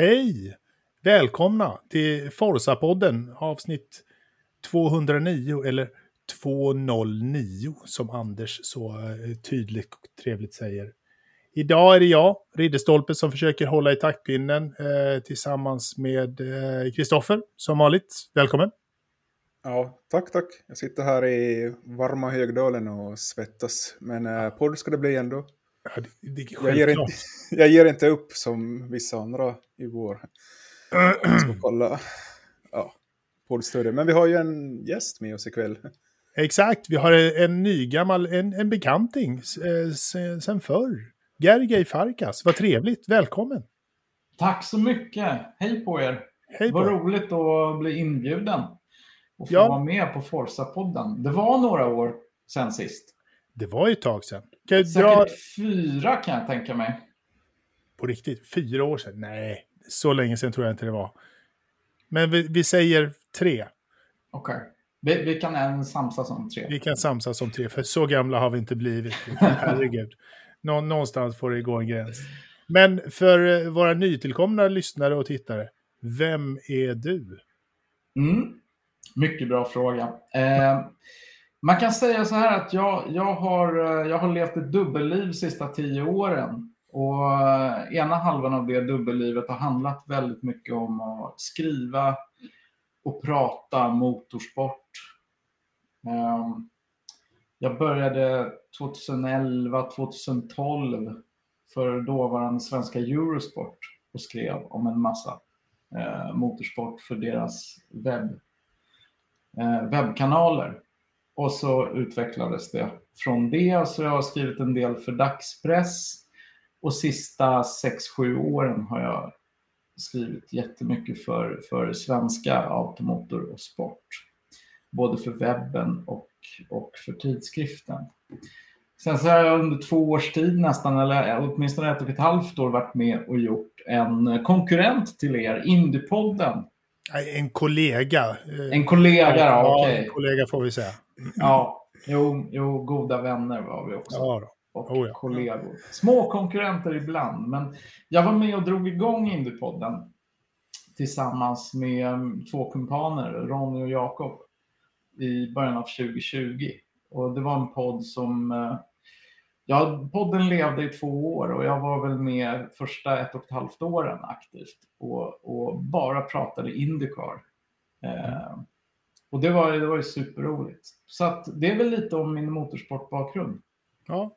Hej! Välkomna till Forsa-podden avsnitt 209 eller 209 som Anders så eh, tydligt och trevligt säger. Idag är det jag, Ridderstolpe, som försöker hålla i taktpinnen eh, tillsammans med eh, Kristoffer eh, som vanligt. Välkommen! Ja, tack, tack. Jag sitter här i varma Högdalen och svettas. Men eh, podd ska det bli ändå. Ja, det, det jag, ger inte, jag ger inte upp som vissa andra i vår. Jag ska kolla ja, poddstudion. Men vi har ju en gäst med oss ikväll. Exakt, vi har en ny gammal, en, en bekanting eh, sen, sen förr. Gergej Farkas, vad trevligt, välkommen! Tack så mycket, hej på er! Hej på vad roligt att bli inbjuden och få Ja. vara med på Forza-podden. Det var några år sen sist. Det var ju ett tag sedan. Kan jag dra Säkert fyra kan jag tänka mig. på riktigt? Fyra år sedan? Nej, så länge sedan tror jag inte det var. Men vi, vi säger tre. Okej. Vi, vi kan än samsas om tre. Vi kan samsas om tre, för så gamla har vi inte blivit. Herregud. Nå, någonstans får det gå en gräns. Men för eh, våra nytillkomna lyssnare och tittare, vem är du? Mm. Mycket bra fråga. Eh, man kan säga så här att jag, jag, har, eh, jag har levt ett dubbelliv de sista tio åren. Och eh, ena halvan av det dubbellivet har handlat väldigt mycket om att skriva och prata motorsport. Ehm, jag började 2011, 2012 för dåvarande svenska Eurosport och skrev om en massa eh, motorsport för deras webb, webbkanaler. Och så utvecklades det från det. Så jag har skrivit en del för dagspress. Och sista 6-7 åren har jag skrivit jättemycket för, för svenska automotor och sport. Både för webben och, och för tidskriften. Sen så har jag under två års tid nästan, eller åtminstone ett och ett halvt år varit med och gjort en konkurrent till er, Indiepodden. En kollega. eh, En kollega, ja, ja, okej. en kollega får vi säga. Ja, jo, jo, goda vänner var vi också. Ja, och Oh ja. kollegor. Små konkurrenter ibland, men jag var med och drog igång Indiepodden tillsammans med mm, två kumpaner, Ronny och Jakob, i början av 2020. Och det var en podd som... eh, Ja, podden levde i två år och jag var väl med första ett och ett halvt åren aktivt och, och bara pratade Indycar. Eh, och det var, det var ju superroligt. Så att det är väl lite om min motorsportbakgrund. Ja.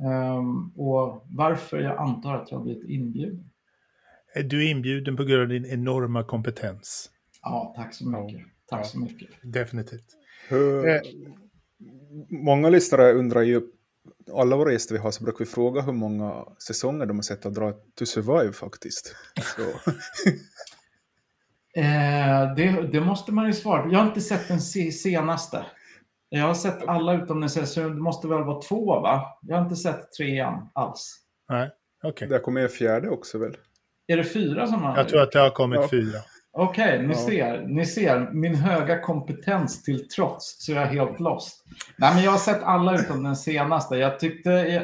Ehm, och varför jag antar att jag har blivit inbjuden. Du är inbjuden på grund av din enorma kompetens. Ja, tack så mycket. Tack Ja. så mycket. Definitivt. Hur, Eh. Många lyssnare undrar ju, alla våra gäster vi har så brukar vi fråga hur många säsonger de har sett att dra to survive faktiskt. Så, Eh, det, det måste man ju svara på. Jag har inte sett den se- senaste. Jag har sett alla utom den senaste, så det måste väl vara två va? Jag har inte sett trean alls. Nej, okej. det kommer en fjärde också väl? Är det fyra som har... Jag tror att det har kommit Ja. fyra. Okej, ni, Ja. ser, ni ser. Min höga kompetens till trots så är jag helt lost. Nej, men jag har sett alla utom den senaste. Jag tyckte... Jag,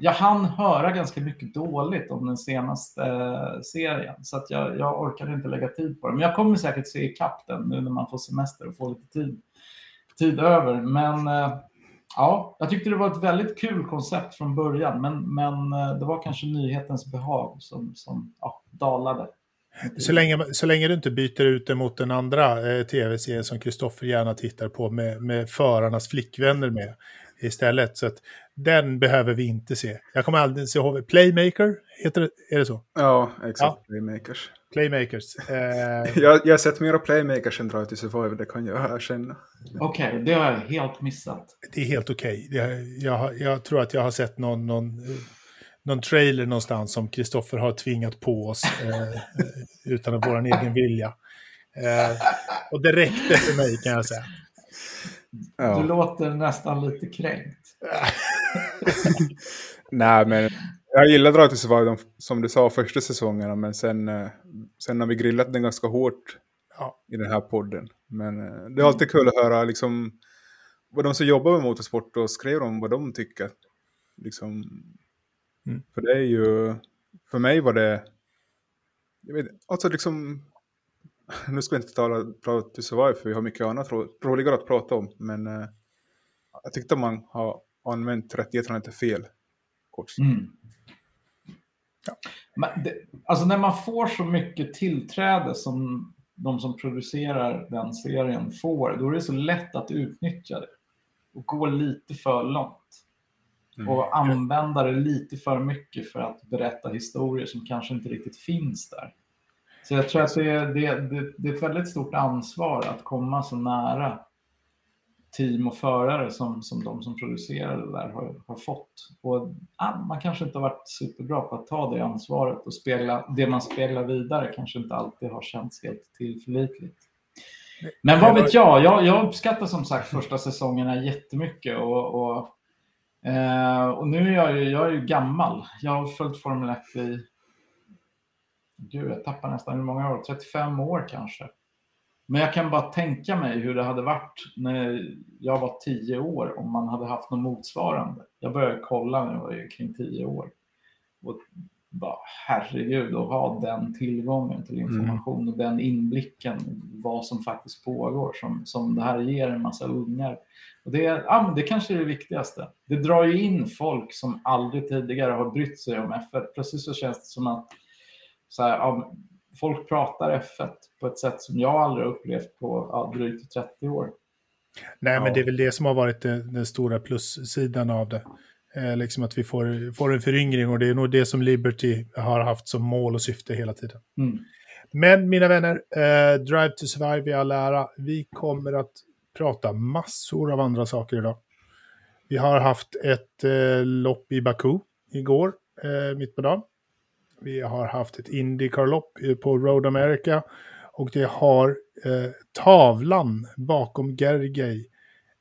jag hann höra ganska mycket dåligt om den senaste eh, serien. Så att jag, jag orkade inte lägga tid på det. Men jag kommer säkert se ikapp den nu när man får semester och får lite tid, tid över. Men eh, ja, jag tyckte det var ett väldigt kul koncept från början. Men, men eh, det var kanske nyhetens behag som, som ja, dalade. Så länge, så länge du inte byter ut det mot den andra eh, tv-serien som Kristoffer gärna tittar på med, med förarnas flickvänner med istället. Så att den behöver vi inte se. Jag kommer aldrig se ihåg. Playmaker, heter det, är det så? Ja, exakt. Ja. Playmakers. Playmakers. Eh, Jag, jag har sett mera Playmakers än Drive to Survive, det kan jag erkänna. Okej, det har jag helt missat. det är helt okej. Jag, jag, har- jag tror att jag har sett någon, någon, någon trailer någonstans som Kristoffer har tvingat på oss eh, eh, utan vår egen vilja. Eh, och det räckte för mig kan jag säga. Du Ja. låter nästan lite kränkt. Nej, men jag gillar Drive to Survive, som du sa, första säsongerna, men sen, eh, sen har vi grillat den ganska hårt Ja. i den här podden. Men eh, det är alltid kul att höra liksom, vad de som jobbar med motorsport och skriver om vad de tycker. Liksom, Mm. För det är ju, för mig var det jag vet, alltså liksom, nu ska vi inte tala Proud to Survive för vi har mycket annat ro, roligare att prata om, men uh, jag tyckte man har använt rättigheterna inte fel. Kort. Mm. Ja. Men det, alltså när man får så mycket tillträde som de som producerar den serien får, då är det så lätt att utnyttja det och gå lite för långt. Mm. Och använda det lite för mycket för att berätta historier som kanske inte riktigt finns där. Så jag tror att det är, det, det, det är ett väldigt stort ansvar att komma så nära team och förare som, som de som producerar det där har, har fått. Och, ja, man kanske inte har varit superbra på att ta det ansvaret och spegla, det man speglar vidare kanske inte alltid har känts helt tillförlitligt. Men vad vet jag? Jag, jag uppskattar som sagt första säsongerna jättemycket och, och, eh, och nu är jag, ju, jag är ju gammal. Jag har följt Formel 1 i, gud jag tappar nästan hur många år, 35 år kanske. Men jag kan bara tänka mig hur det hade varit när jag var 10 år om man hade haft något motsvarande. Jag började kolla när jag var kring 10 år. Och bara, herregud, att ha den tillgången till mm. information och den inblicken vad som faktiskt pågår som, som det här ger en massa ungar. Och det, ja, det kanske är det viktigaste. Det drar ju in folk som aldrig tidigare har brytt sig om F1. Precis så känns det som att så här, ja, folk pratar F1 på ett sätt som jag aldrig upplevt på ja, drygt 30 år. Nej, men det är väl det som har varit den, den stora plussidan av det. Eh, liksom att vi får, får en föryngring och det är nog det som Liberty har haft som mål och syfte hela tiden. Mm. Men mina vänner, eh, Drive to Survive i all ära. Vi kommer att prata massor av andra saker idag. Vi har haft ett eh, lopp i Baku igår, eh, mitt på dagen. Vi har haft ett Indycar-lopp på Road America. Och det har eh, tavlan bakom Gergely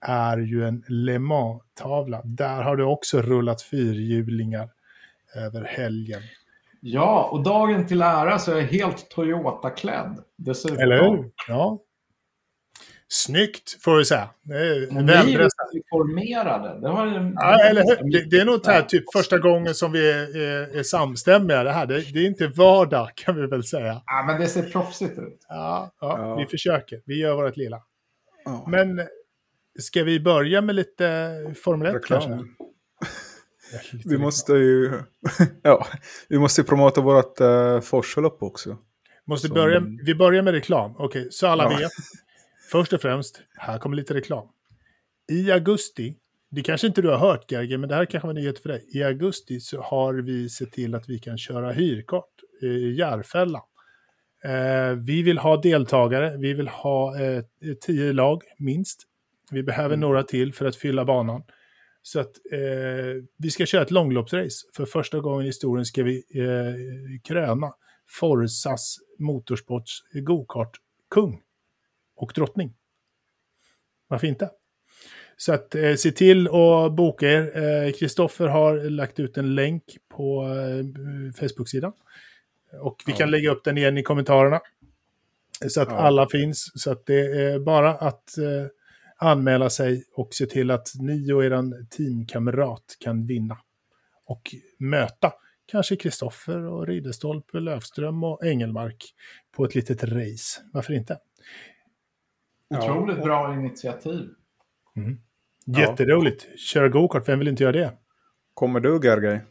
är ju en Le Mans-tavla. Där har det också rullat fyrhjulingar över helgen. Ja, och dagen till ära så är jag helt Toyota-klädd. Dessutom. Eller hur? Ja. Snyggt, får vi säga. Är väldressat. formerade. Det, har ja, eller hur? Det, det, är nog här, typ första gången som vi är, är, är samstämmiga. Det, här. Det, det, är inte vardag, kan vi väl säga. Ja, men det ser proffsigt ut. Ja, ja, ja. vi försöker. Vi gör vårt lilla. Ja. Men ska vi börja med lite Formel 1 kanske? vi måste ju ja, vi måste promota vårt uh, Forsa-lopp också. Måste Som... börja, vi börjar med reklam. Okej, okay, så alla vet. Först och främst, här kommer lite reklam. I augusti, det kanske inte du har hört Gerge, men det här kanske var nyhet för dig. I augusti så har vi sett till att vi kan köra hyrkart i Järfälla. Eh, vi vill ha deltagare, vi vill ha eh, tio lag minst. Vi behöver mm. några till för att fylla banan. Så att eh, vi ska köra ett långloppsrace. För första gången i historien ska vi eh, kröna Forsas Motorsports gokart-kung och drottning. Varför inte? Så att eh, se till att boka er. Kristoffer eh, har lagt ut en länk på eh, Facebook-sidan. Och vi ja. kan lägga upp den igen i kommentarerna. Så att ja. alla finns. Så att det är bara att eh, anmäla sig och se till att ni och er teamkamrat kan vinna. Och möta kanske Kristoffer och Ridderstolpe, Löfström och Engelmark på ett litet race. Varför inte? Otroligt ja. bra initiativ. Mm. Jätteroligt. Ja. Köra gokart, vem vill inte göra det? Kommer du, Gergej?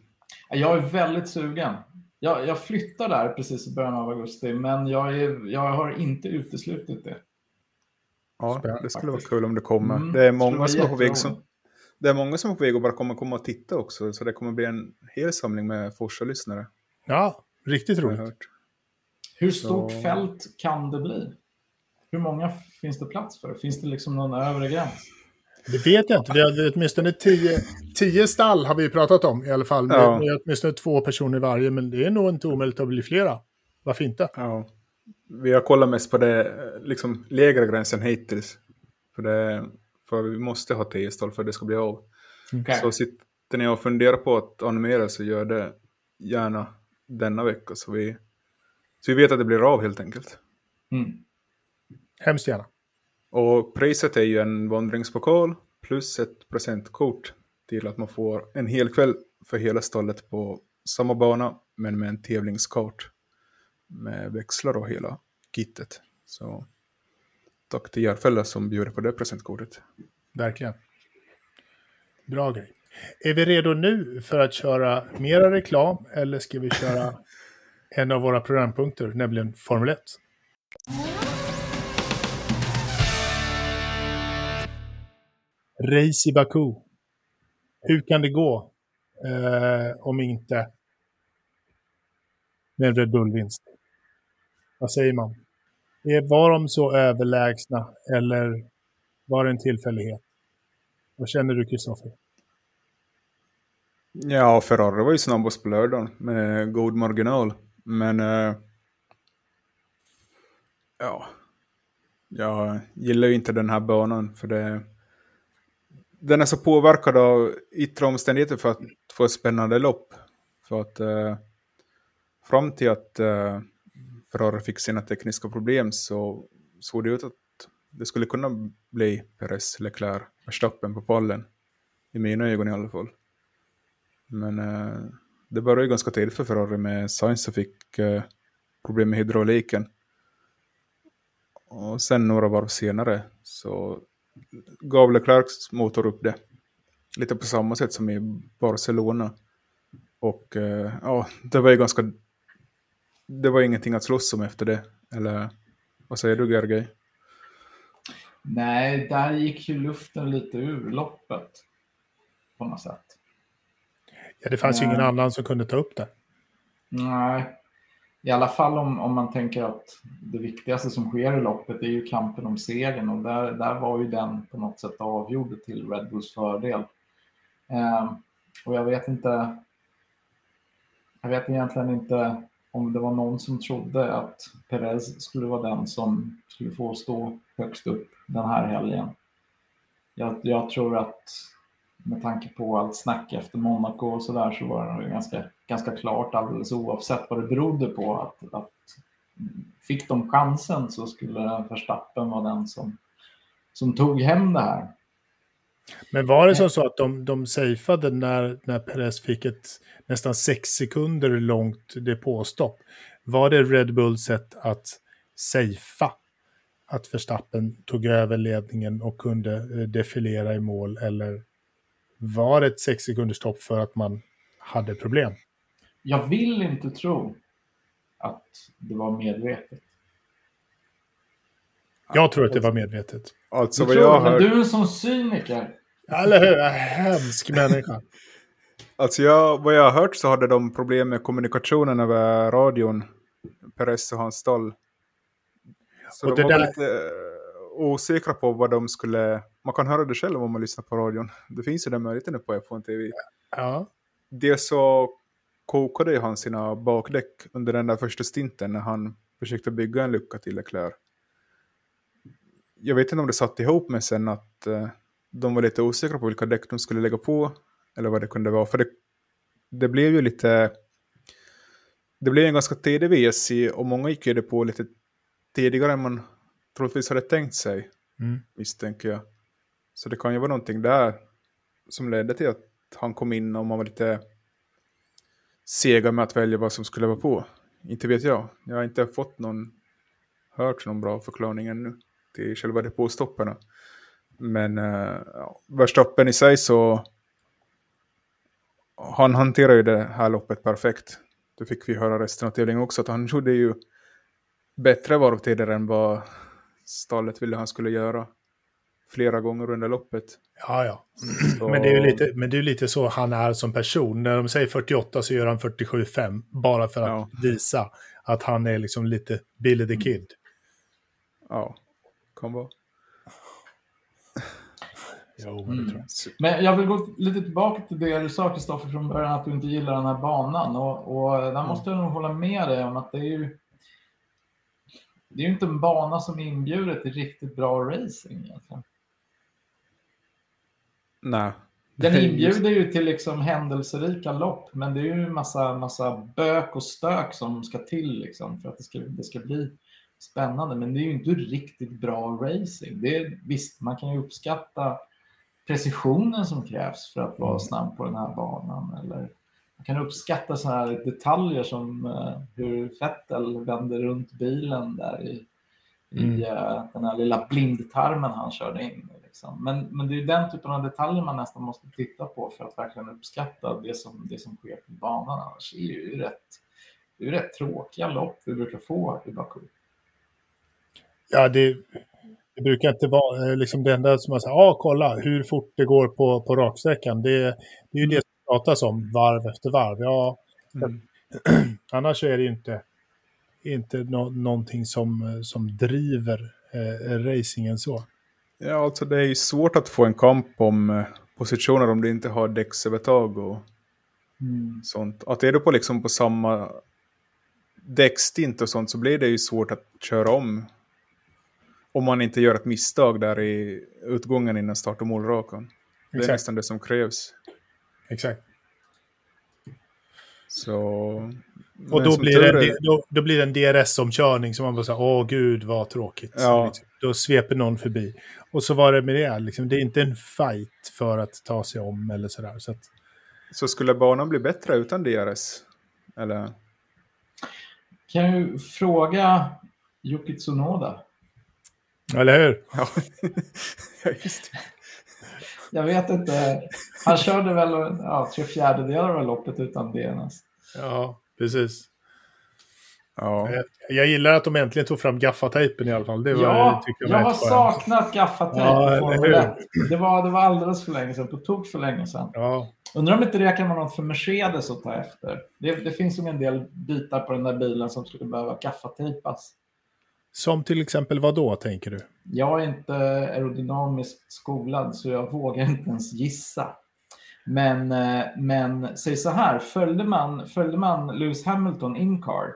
Jag är väldigt sugen. Jag, jag flyttar där precis i början av augusti, men jag, är, jag har inte uteslutit det. Ja, Spännande, det skulle faktiskt. vara kul om det kommer. Mm, det är många som är på väg som, det är många som är på väg och bara kommer komma och titta också, så det kommer bli en hel samling med Forsa-lyssnare. Ja, riktigt roligt. Hur stort så... fält kan det bli? Hur många finns det plats för? Finns det liksom någon övre gräns? Det vet jag inte. Vi har åtminstone tio, tio stall har vi pratat om i alla fall. Ja. Med, åtminstone två personer i varje, men det är nog inte omöjligt att bli flera. Varför inte? Ja. Vi har kollat mest på det liksom lägre gränsen hittills. För, det, för vi måste ha tio stall för att det ska bli av. Okay. Så sitter ni och funderar på att animera så gör det gärna denna vecka. Så vi, så vi vet att det blir av helt enkelt. Mm. Hemskt gärna. Och priset är ju en vandringspokal plus ett presentkort till att man får en hel kväll för hela stallet på samma bana men med en tävlingskart. Med växlar och hela kittet. Så tack till Järfälla som bjuder på det presentkortet. Verkligen. Bra grej. Är vi redo nu för att köra mera reklam eller ska vi köra en av våra programpunkter, nämligen Formel 1? Race i Baku. Hur kan det gå eh, om inte med en Red Bull-vinst? Vad säger man? Var de så överlägsna eller var det en tillfällighet? Vad känner du, Kristoffer? Ja, Ferrari var ju snabbast på lördagen med god marginal. Men... Uh, ja. Jag gillar ju inte den här banan för det... Den är så påverkad av yttre omständigheter för att få ett spännande lopp. För att... Uh, fram till att Uh, Ferrari fick sina tekniska problem så såg det ut att det skulle kunna bli Perez, Leclerc, Verstappen på pallen. I mina ögon i alla fall. Men eh, det började ju ganska tidigt för Ferrari med Sainz som fick eh, problem med hydrauliken. Och sen några varv senare så gav Leclercs motor upp det. Lite på samma sätt som i Barcelona. Och eh, ja, det var ju ganska... Det var ingenting att slåss om efter det. Eller vad säger du Gergej? Nej, där gick ju luften lite ur loppet. På något sätt. Ja, det fanns ju ingen annan som kunde ta upp det. Nej, i alla fall om, om man tänker att det viktigaste som sker i loppet är ju kampen om segern och där, där var ju den på något sätt avgjord till Red Bulls fördel. Eh, och jag vet inte. Jag vet egentligen inte om det var någon som trodde att Perez skulle vara den som skulle få stå högst upp den här helgen. Jag, jag tror att med tanke på allt snack efter Monaco och sådär så var det ganska, ganska klart alldeles oavsett vad det berodde på att, att fick de chansen så skulle Verstappen vara den som, som tog hem det här. Men var det som så att de, de safeade när, när Perez fick ett nästan sex sekunder långt depåstopp? Var det Red Bulls sätt att safea att Verstappen tog över ledningen och kunde eh, defilera i mål eller var det ett sex sekunders stopp för att man hade problem? Jag vill inte tro att det var medvetet. Jag tror att det var medvetet. Alltså vad jag hört... Men du är en sån cyniker. Eller hur? Hemsk människa. Alltså jag, vad jag har hört så hade de problem med kommunikationen över radion. Perez och hans stall. Så och de var där... lite osäkra på vad de skulle... Man kan höra det själv om man lyssnar på radion. Det finns ju den möjligheten nu på F1 TV. Ja. Dels så kokade han sina bakdäck under den där första stinten när han försökte bygga en lucka till Leclerc. Jag vet inte om det satt ihop med sen att uh, de var lite osäkra på vilka däck de skulle lägga på. Eller vad det kunde vara. För det, det blev ju lite... Det blev en ganska tidig VSC och många gick ju det på lite tidigare än man troligtvis hade tänkt sig, mm. misstänker jag. Så det kan ju vara någonting där som ledde till att han kom in och man var lite sega med att välja vad som skulle vara på. Inte vet jag. Jag har inte fått någon, hört någon bra förklaring ännu till själva depåstopparna. Men uh, ja, Verstappen i sig så han hanterar ju det här loppet perfekt. Det fick vi höra resten av tävlingen också, att han gjorde ju bättre varvtider än vad stallet ville han skulle göra flera gånger under loppet. Ja, ja. Så... Men, det är ju lite, men det är lite så han är som person. När de säger 48 så gör han 47,5. Bara för att ja. visa att han är liksom lite Billy the Kid. Ja, kan vara. Jo, men, mm. men jag vill gå lite tillbaka till det du sa Kristoffer från början, att du inte gillar den här banan. Och, och där måste jag nog hålla med dig om att det är ju det är ju inte en bana som inbjuder till riktigt bra racing egentligen. Nej. Den inbjuder ju till liksom händelserika lopp, men det är ju en massa, massa bök och stök som ska till liksom för att det ska, det ska bli spännande. Men det är ju inte riktigt bra racing. Det är, visst, man kan ju uppskatta precisionen som krävs för att vara snabb på den här banan eller man kan uppskatta så här detaljer som uh, hur Fettel vänder runt bilen där i, mm. i uh, den här lilla blindtarmen han körde in. Liksom. Men, men det är den typen av detaljer man nästan måste titta på för att verkligen uppskatta det som, det som sker på banan. Annars är det ju rätt, det är rätt tråkiga lopp vi brukar få i Baku. Ja, det, det brukar inte vara liksom det enda som man säger, ja ah, kolla hur fort det går på, på raksträckan. Det, det är ju det som pratas om varv efter varv. Ja, mm. annars är det ju inte, inte no någonting som, som driver eh, racingen så. Ja, alltså det är ju svårt att få en kamp om eh, positioner om du inte har däcksövertag och mm. sånt. Att är du på, liksom på samma däckstint och sånt så blir det ju svårt att köra om. Om man inte gör ett misstag där i utgången innan start och målrakan. Det är nästan det som krävs. Exakt. Så... Och då blir, det, är... då, då, blir det en DRS-omkörning som man bara säger, åh gud vad tråkigt. Ja. Liksom. Då sveper någon förbi. Och så var det med det, liksom, det är inte en fight för att ta sig om eller sådär. Så, att... så skulle banan bli bättre utan DRS? Eller? Kan ju fråga Yuki Tsunoda. Eller hur? Ja, just det. Jag vet inte. Han körde väl ja, tre fjärdedelar av loppet utan DNS. Ja, precis. Ja. Jag, jag gillar att de äntligen tog fram gaffatejpen i alla fall. Det var, ja, jag, jag har saknat gaffatejp ja, det, var, det var alldeles för länge sedan, på tok för länge sedan. Ja. Undrar om inte det kan vara något för Mercedes att ta efter. Det, det finns ju en del bitar på den där bilen som skulle behöva gaffatejpas. Som till exempel vad då, tänker du? Jag är inte aerodynamiskt skolad så jag vågar inte ens gissa. Men, eh, men säg så här, följde man, följde man Lewis Hamilton in car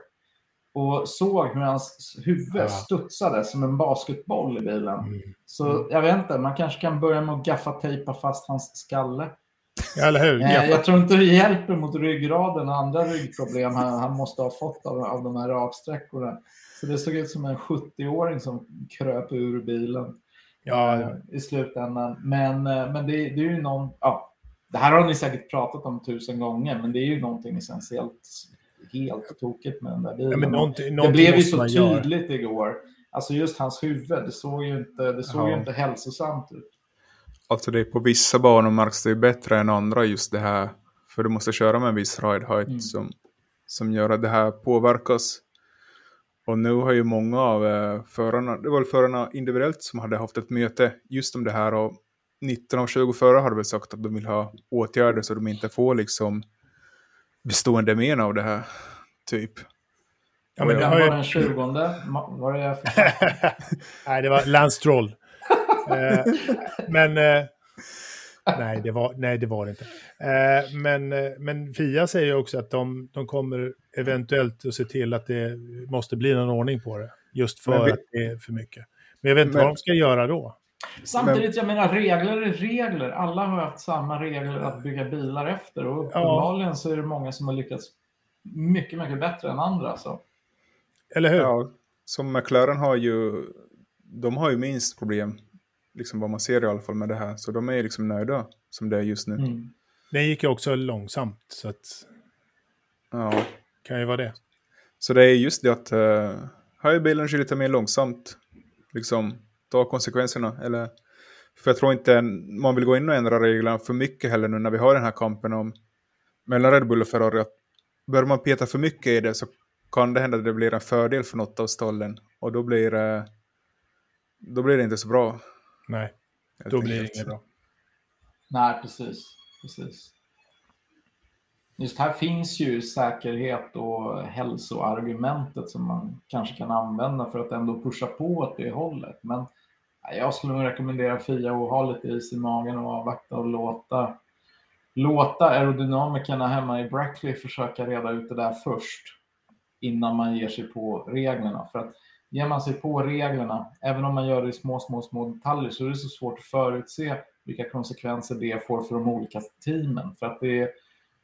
och såg hur hans huvud ja. studsade som en basketboll i bilen. Mm. Så jag vet inte, man kanske kan börja med att gaffatejpa fast hans skalle. Ja, eller hur? Eh, jag tror inte det hjälper mot ryggraden och andra ryggproblem han, han måste ha fått av, av de här raksträckorna. Så det såg ut som en 70-åring som kröp ur bilen ja, ja. i slutändan. Men, eh, men det, det, är ju någon, ja, det här har ni säkert pratat om tusen gånger, men det är ju någonting essentiellt helt tokigt med den där bilen. Ja, men någonting, någonting det blev ju så tydligt gör. igår. Alltså just hans huvud, det såg ju inte, det såg ju inte hälsosamt ut. Alltså det är på vissa banor märks det ju bättre än andra just det här. För du måste köra med en viss ride height mm. som, som gör att det här påverkas. Och nu har ju många av eh, förarna, det var förarna individuellt som hade haft ett möte just om det här och 19 av 20 förare hade väl sagt att de vill ha åtgärder så de inte får liksom bestående men av det här, typ. Ja, men det var den 20 var det Nej, det var Lance Stroll. eh, men eh, nej, det var, nej, det var det inte. Eh, men, eh, men Fia säger också att de, de kommer eventuellt att se till att det måste bli någon ordning på det. Just för vi, att det är för mycket. Men jag vet inte men, vad de ska göra då. Samtidigt, jag menar regler är regler. Alla har haft samma regler att bygga bilar efter och uppenbarligen ja. så är det många som har lyckats mycket, mycket bättre än andra. Så. Eller hur? Ja, som McLaren har ju, de har ju minst problem, liksom vad man ser i alla fall med det här. Så de är liksom nöjda som det är just nu. Mm. Det gick ju också långsamt, så att... Ja. Kan ju vara det. Så det är just det att uh, höjer bilen lite mer långsamt, liksom ta konsekvenserna. Eller, för jag tror inte man vill gå in och ändra reglerna för mycket heller nu när vi har den här kampen om mellan Red Bull och Ferrari. Att börjar man peta för mycket i det så kan det hända att det blir en fördel för något av stallen. Och då blir, det, då blir det inte så bra. Nej, då blir det inget bra. Nej, precis. precis. Just här finns ju säkerhet och hälsoargumentet som man kanske kan använda för att ändå pusha på åt det hållet. Men jag skulle nog rekommendera Fia att ha lite is i magen och avvakta och låta, låta aerodynamikerna hemma i Brackley försöka reda ut det där först innan man ger sig på reglerna. För att ger man sig på reglerna, även om man gör det i små, små, små detaljer, så är det så svårt att förutse vilka konsekvenser det får för de olika teamen. För att det är,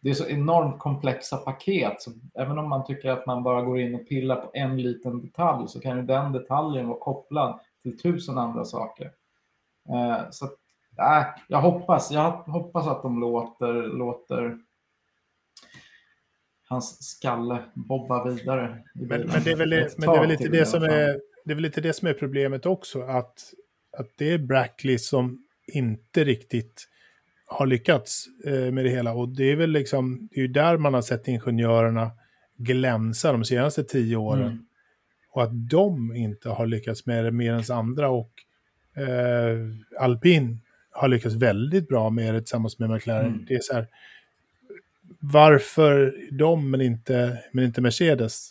det är så enormt komplexa paket. Så även om man tycker att man bara går in och pillar på en liten detalj så kan ju den detaljen vara kopplad till tusen andra saker. Eh, så äh, jag hoppas, jag hoppas att de låter, låter hans skalle bobba vidare. Men, men, det är väl, men det är väl lite det som är, det är väl lite det som är problemet också, att, att det är Brackley som inte riktigt har lyckats eh, med det hela. Och det är väl liksom, det är ju där man har sett ingenjörerna glänsa de senaste tio åren. Mm. Och att de inte har lyckats med det mer än andra. Och eh, alpin har lyckats väldigt bra med det tillsammans med McLaren. Mm. Det är så här, varför de men inte, men inte Mercedes?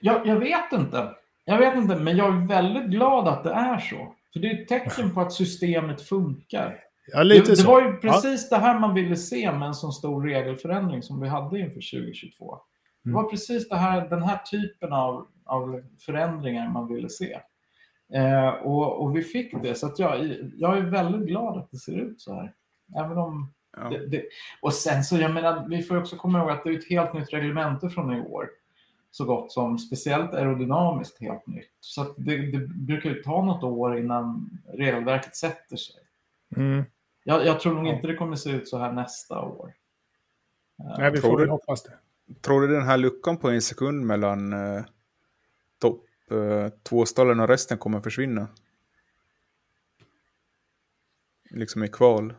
Ja, jag vet inte. Jag vet inte, men jag är väldigt glad att det är så. För det är ett tecken på att systemet funkar. Ja, lite det, det var ju precis ja. det här man ville se med en så stor regelförändring som vi hade inför 2022. Det mm. var precis det här, den här typen av, av förändringar man ville se. Eh, och, och, vi fick det, så jag, jag är väldigt glad att det ser ut så här. Även om ja. det, det, och sen så, jag menar, vi får också komma ihåg att det är ett helt nytt reglemente från i år. Så gott som, speciellt aerodynamiskt helt nytt. Så det, det brukar ju ta något år innan regelverket sätter sig. Mm. Jag, jag, tror nog inte det kommer se ut så här nästa år. Nej, vi får väl hoppas det. Tror du den här luckan på en sekund mellan eh, topp eh, två stallen och resten kommer försvinna? Liksom i kval.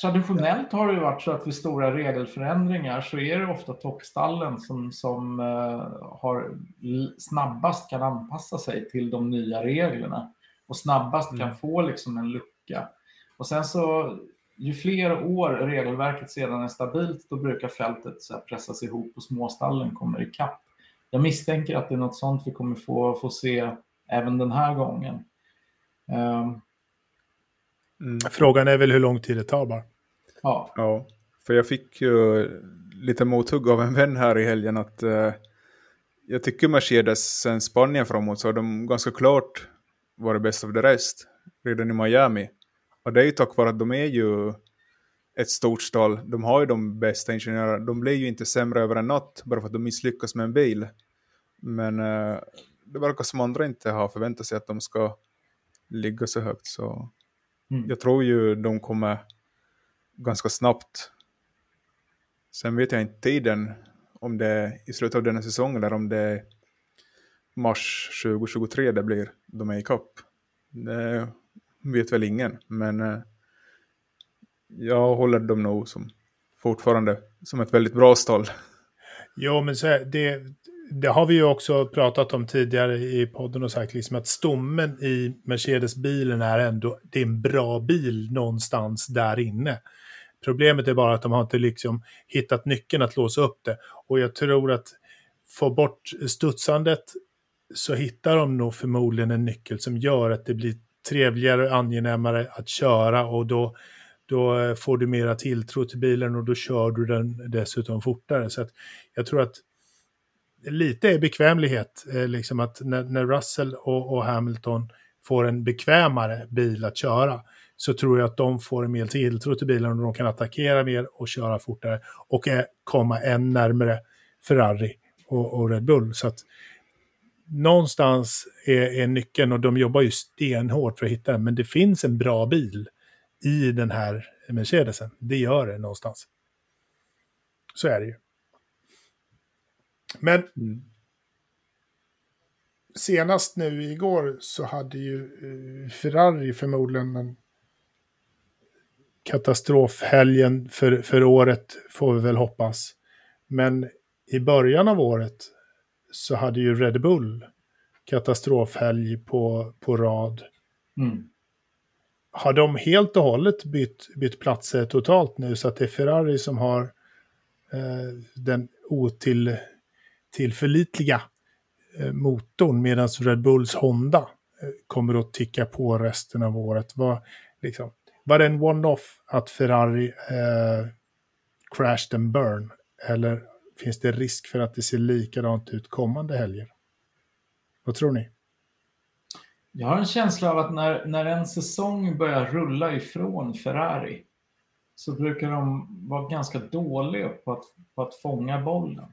Traditionellt har det varit så att vid stora regelförändringar så är det ofta toppstallen som, som uh, har snabbast kan anpassa sig till de nya reglerna och snabbast mm. kan få liksom en lucka. Och sen så ju fler år regelverket sedan är stabilt, då brukar fältet så pressas ihop och småstallen kommer ikapp. Jag misstänker att det är något sånt vi kommer få, få se även den här gången. Um, mm. Frågan är väl hur lång tid det tar bara. Ja. ja, för jag fick ju lite mothugg av en vän här i helgen att uh, jag tycker Mercedes sen Spanien framåt så har de ganska klart varit bäst av det rest redan i Miami. Och det är ju tack vare att de är ju ett stort stall. De har ju de bästa ingenjörerna. De blir ju inte sämre över en natt bara för att de misslyckas med en bil. Men uh, det verkar som andra inte har förväntat sig att de ska ligga så högt. Så mm. jag tror ju de kommer ganska snabbt. Sen vet jag inte tiden om det är i slutet av denna säsong eller om det är mars 2023 det blir de är i kapp. Det vet väl ingen, men eh, jag håller dem nog som fortfarande som ett väldigt bra stall. Jo, men så här, det, det har vi ju också pratat om tidigare i podden och sagt liksom att stommen i Mercedes-bilen är ändå, det är en bra bil någonstans där inne. Problemet är bara att de har inte liksom hittat nyckeln att låsa upp det. Och jag tror att få bort studsandet så hittar de nog förmodligen en nyckel som gör att det blir trevligare och angenämare att köra och då, då får du mera tilltro till bilen och då kör du den dessutom fortare. Så att jag tror att lite är bekvämlighet, eh, liksom att när, när Russell och, och, Hamilton får en bekvämare bil att köra så tror jag att de får en mer tilltro till bilen och de kan attackera mer och köra fortare och är, komma än närmare Ferrari och, och Red Bull. Så att någonstans är, är nyckeln och de jobbar ju stenhårt för att hitta den. Men det finns en bra bil i den här Mercedesen. Det gör det någonstans. Så är det ju. Men mm. senast nu igår så hade ju eh, Ferrari förmodligen en katastrofhelgen för, för året, får vi väl hoppas. Men i början av året så hade ju Red Bull katastrofhelg på, på rad. Mm. Har de helt och hållet bytt, bytt platser totalt nu så att det är Ferrari som har eh, den otillförlitliga tillförlitliga eh, motorn medan Red Bulls Honda eh, kommer att ticka på resten av året. Var, liksom, var det en one-off att Ferrari eh, crashed and burn? Eller finns det risk för att det ser likadant ut kommande helger? Vad tror ni? Jag har en känsla av att när, när en säsong börjar rulla ifrån Ferrari så brukar de vara ganska dåliga på att, på att fånga bollen.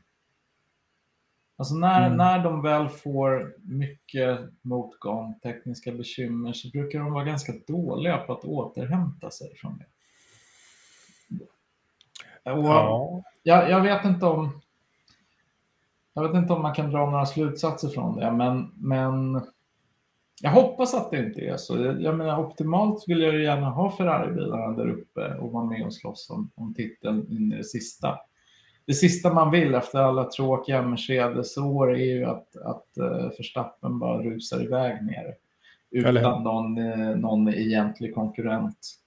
Alltså när, mm. när de väl får mycket motgång, tekniska bekymmer, så brukar de vara ganska dåliga på att återhämta sig från det. ja. jag, jag, vet inte om jag vet inte om man kan dra några slutsatser från det, men, men jag hoppas att det inte är så. Jag, jag menar, optimalt vill jag gärna ha Ferrari-bilarna där uppe och vara med och slåss om, om titeln in i det sista. Det sista man vill efter alla tråkiga Mercedes-år är ju att, att uh, Verstappen bara rusar iväg ner utan någon, uh, någon egentlig konkurrent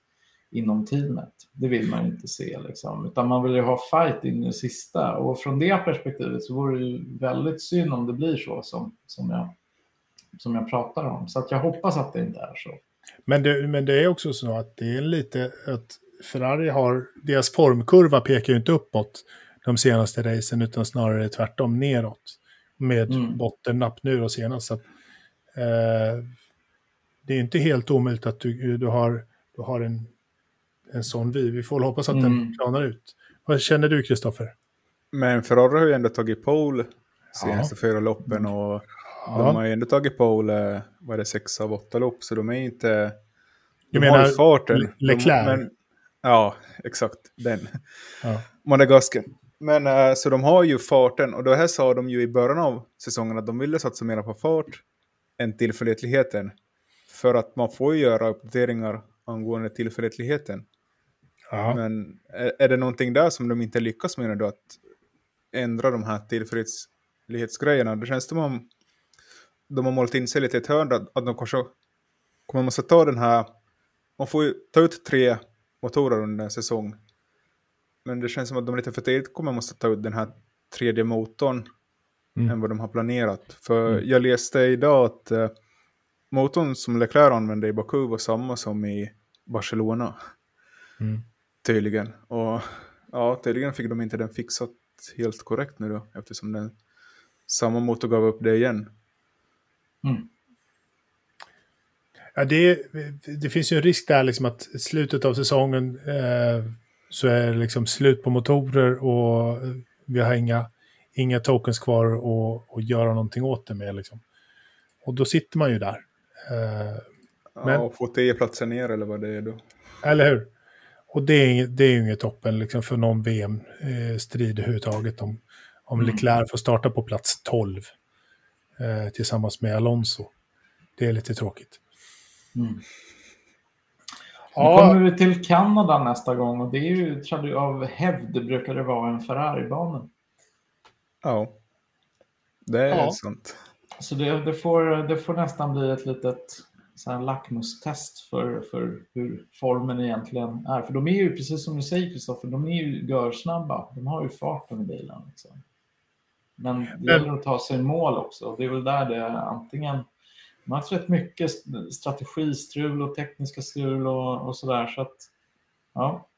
inom teamet. Det vill man inte se. Liksom. Utan man vill ju ha fight in i det sista. Och från det perspektivet så vore det ju väldigt synd om det blir så som, som, jag, som jag pratar om. Så att jag hoppas att det inte är så. Men det, men det är också så att det är lite att Ferrari har, deras formkurva pekar ju inte uppåt de senaste racen utan snarare tvärtom neråt. Med mm. bottennapp nu och senast. Så att, eh, det är inte helt omöjligt att du, du, har, du har en en sån vi. Vi får hoppas att mm. den planar ut. Vad känner du, Kristoffer? Men Ferrari har ju ändå tagit pole senaste ja. fyra loppen och ja. de har ju ändå tagit pole, vad är det, sex av åtta lopp, så de är inte... Du menar farten. Leclerc? De, men, ja, exakt, den. Ja. Monegasken. Men äh, så de har ju farten och det här sa de ju i början av säsongen att de ville satsa mer på fart än tillförlitligheten. För att man får ju göra uppdateringar angående tillförlitligheten. Ja. Men är, är, det någonting där som de inte lyckas med då? Att ändra de här tillförlitlighetsgrejerna? Det känns som om de har målat in sig lite i ett hörn att, att de kanske kommer måste ta den här... Man får ju ta ut tre motorer under en säsong. Men det känns som att de lite för tidigt kommer måste ta ut den här tredje motorn mm. än vad de har planerat. För mm. jag läste idag att uh, motorn som Leclerc använde i Baku var samma som i Barcelona. Mm. Tydligen. Och ja, tydligen fick de inte den fixat helt korrekt nu då, eftersom den samma motor gav upp det igen. Mm. Ja, det, det finns ju en risk där liksom att slutet av säsongen eh, så är det liksom slut på motorer och vi har inga, inga tokens kvar att göra någonting åt det med. Liksom. Och då sitter man ju där. Eh, men, ja, och få tio platser ner eller vad det är då. Eller hur? Och det är, det är ju inget toppen liksom, för någon VM-strid överhuvudtaget om, om mm. Leclerc får starta på plats 12 eh, tillsammans med Alonso. Det är lite tråkigt. Mm. Ja. Nu kommer vi till Kanada nästa gång och det är ju av hävd brukar det vara en Ferrari-bana. Ja, det är ja. sant. Så det, det, får, det får nästan bli ett litet så här lackmustest för, för hur formen egentligen är. För de är ju, precis som du säger Kristoffer, de är ju görsnabba. De har ju farten i bilen. Liksom. Men det gäller att ta sig i mål också. Det är väl där det är antingen man har haft rätt mycket strategistrul och tekniska strul och, och sådär. Så att, ja.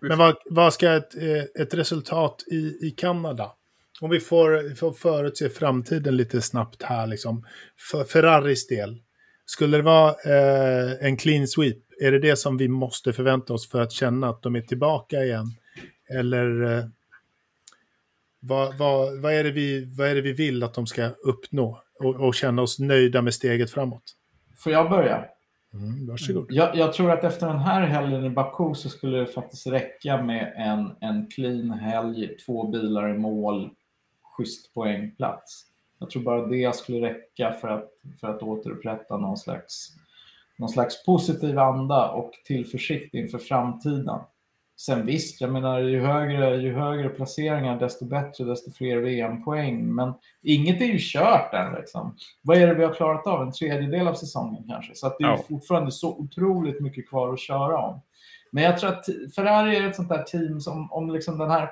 Men vad, vad ska ett, eh, ett resultat i, i Kanada? Om vi får, får förutse framtiden lite snabbt här, liksom. För Ferraris del. Skulle det vara eh, en clean sweep? Är det det som vi måste förvänta oss för att känna att de är tillbaka igen? Eller eh, vad, vad, vad, är det vi, vad är det vi vill att de ska uppnå och, och känna oss nöjda med steget framåt? Får jag börja? Mm, varsågod. Jag, jag tror att efter den här helgen i Baku så skulle det faktiskt räcka med en, en clean helg, två bilar i mål, schysst poängplats. Jag tror bara det skulle räcka för att, för att återupprätta någon slags, någon slags positiv anda och tillförsikt inför framtiden. Sen visst, jag menar ju högre, ju högre placeringar desto bättre, desto fler VM-poäng. Men inget är ju kört än. Liksom. Vad är det vi har klarat av? En tredjedel av säsongen kanske. Så att det är ja. fortfarande så otroligt mycket kvar att köra om. Men jag tror att Ferrari är ett sånt där team som om liksom den här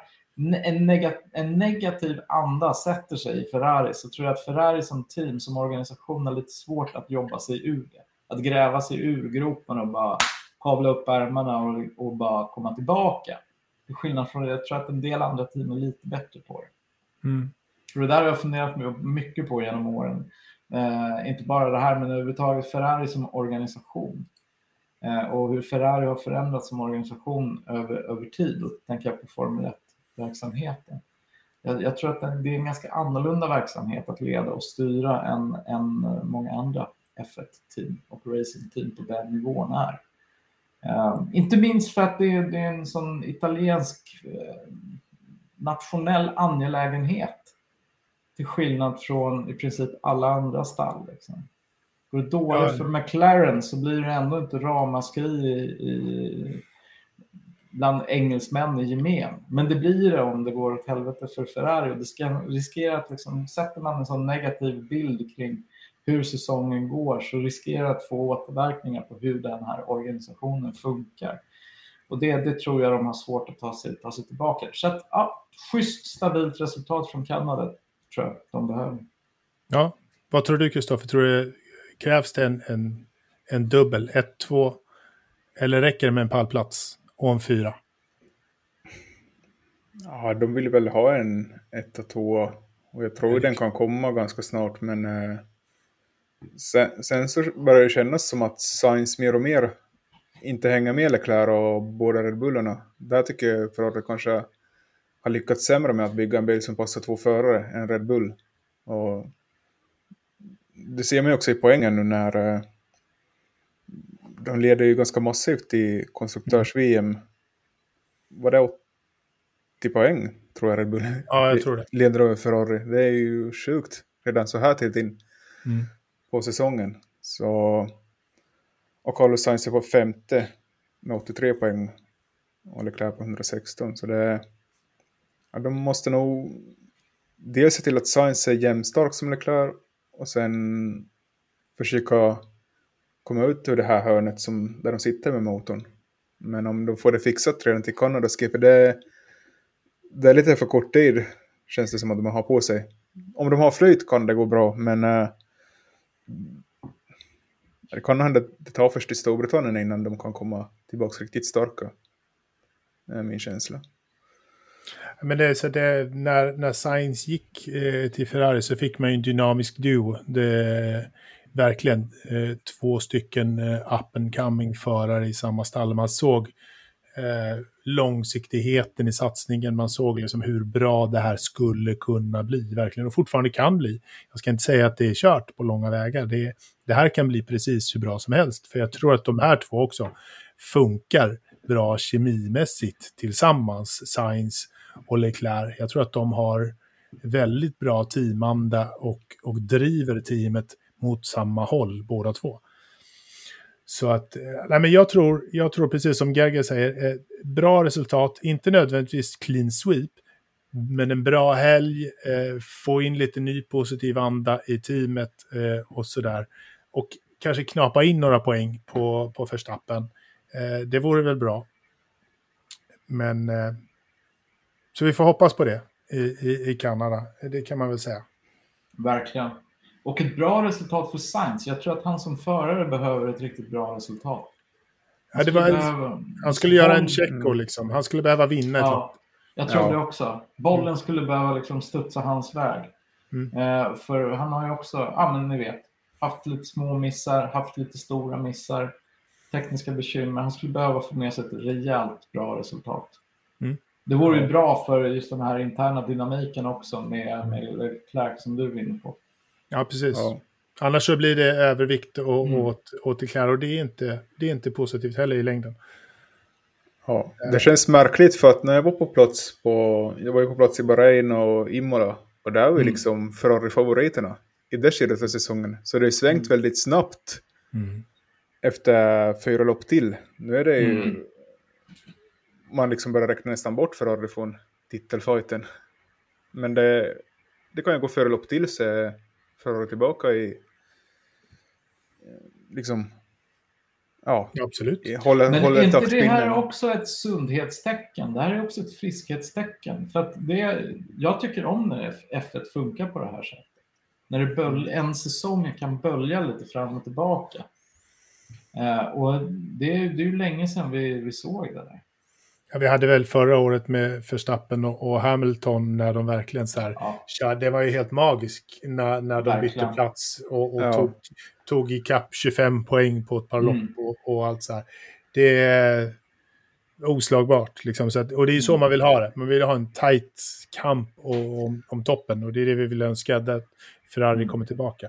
en, negat en negativ anda sätter sig i Ferrari så tror jag att Ferrari som team, som organisation har lite svårt att jobba sig ur det. Att gräva sig ur gropen och bara kavla upp ärmarna och, och bara komma tillbaka. Till skillnad från det, jag tror att en del andra team är lite bättre på det. Mm. Det där har jag funderat mycket på genom åren. Eh, inte bara det här, men överhuvudtaget Ferrari som organisation. Eh, och hur Ferrari har förändrats som organisation över, över tid. Och tänker jag på Formel 1 verksamheten. Jag, jag, tror att det är en ganska annorlunda verksamhet att leda och styra än, än många andra F1-team och racing-team på den nivån är. Uh, inte minst för att det, det är en sån italiensk uh, nationell angelägenhet. Till skillnad från i princip alla andra stall. Liksom. Går det dåligt ja. för McLaren så blir det ändå inte ramaskri i, i, bland engelsmän i gemen. Men det blir det om det går åt helvete för Ferrari. Och det ska riskera att liksom, sätter man en sån negativ bild kring hur säsongen går så riskerar att få återverkningar på hur den här organisationen funkar. Och det, det tror jag de har svårt att ta sig, ta sig tillbaka. Så att, ja, schysst stabilt resultat från Kanada tror jag de behöver. Ja, vad tror du Kristoffer? Tror du krävs det en, en, en dubbel, 1-2, eller räcker det med en pallplats och en fyra? Ja, de vill väl ha en 1-2 och jag tror den kan komma ganska snart, men eh, sen, sen, så börjar det kännas som att Science mer och mer inte hänger med Leclerc och båda Red Bullarna. Där tycker jag det kanske har lyckats sämre med att bygga en bil som passar två förare än Red Bull. Och det ser man ju också i poängen nu när eh, de leder ju ganska massivt i konstruktörs-VM. Var det 80 poäng tror jag Red Bull ja, jag tror det. leder över Ferrari. Det är ju sjukt redan så här tidigt in mm på säsongen. Så, och Carlos Sainz är på femte med 83 poäng och Leclerc på 116. Så det, ja, de måste nog dels se till att Sainz är jämnstark som Leclerc och sen försöka komma ut ur det här hörnet som, där de sitter med motorn. Men om de får det fixat redan till Kanadas GP, det, det är lite för kort tid känns det som att de har på sig. Om de har flyt kan det gå bra, men äh, det kan hända att det tar först i Storbritannien innan de kan komma tillbaka riktigt starka. Det är min känsla. Men det, så det, när, när Sainz gick eh, till Ferrari så fick man ju en dynamisk duo. Det, verkligen eh, två stycken eh, up and coming förare i samma stall. Man såg eh, långsiktigheten i satsningen, man såg liksom hur bra det här skulle kunna bli, verkligen, och fortfarande kan bli. Jag ska inte säga att det är kört på långa vägar, det, det här kan bli precis hur bra som helst, för jag tror att de här två också funkar bra kemimässigt tillsammans, Science och Leclerc. Jag tror att de har väldigt bra teamanda och, och driver teamet mot samma håll båda två. Så att, eh, nej men jag tror, jag tror precis som Gerger säger, eh, bra resultat, inte nödvändigtvis clean sweep, men en bra helg, eh, få in lite ny positiv anda i teamet eh, och sådär. Och kanske knapa in några poäng på, på förstappen. Eh, det vore väl bra. Men eh, så vi får hoppas på det i, i, i Kanada, det kan man väl säga. Verkligen. Och ett bra resultat för Sainz. Jag tror att han som förare behöver ett riktigt bra resultat. Han skulle, ja, var, behöva... han skulle göra en check liksom. Han skulle behöva vinna. Ja, jag tror ja. det också. Bollen skulle behöva liksom studsa hans väg. Mm. Eh, för han har ju också, ja men ni vet, haft lite små missar, haft lite stora missar, tekniska bekymmer. Han skulle behöva få med sig ett rejält bra resultat. Mm. Det vore ju bra för just den här interna dynamiken också med, med Clark som du är inne på. Ja, precis. Ja. Annars så blir det övervikt och, mm. åt, åt och det är, inte, det är inte positivt heller i längden. Ja, det känns märkligt för att när jag var på plats på, jag var ju på plats i Bahrain och Imola och där var ju mm. liksom Ferrari-favoriterna i det skedet av säsongen. Så det har svängt mm. väldigt snabbt mm. efter fyra lopp till. Nu är det ju, mm. man liksom börjar räkna nästan bort Ferrari från titelfighten. Men det, det kan ju gå fyra lopp till så föra tillbaka i eh, liksom Ja, absolut. Håller, Men håller är inte det här också ett sundhetstecken? Det här är också ett friskhetstecken. För att det, jag tycker om när F1 funkar på det här sättet. När det böl, en säsong kan bölja lite fram och tillbaka. Eh, och det, det är ju länge sedan vi, vi såg det där. Ja, vi hade väl förra året med Verstappen och, och Hamilton när de verkligen så här, ja. det var ju helt magiskt när, när de verkligen. bytte plats och, och ja. tog, tog ikapp 25 poäng på ett par mm. lopp och, och, allt så här. Det är oslagbart liksom. Så att, och det är så mm. man vill ha det. Man vill ha en tight kamp om, om toppen och det är det vi vill önska att Ferrari mm. kommer tillbaka.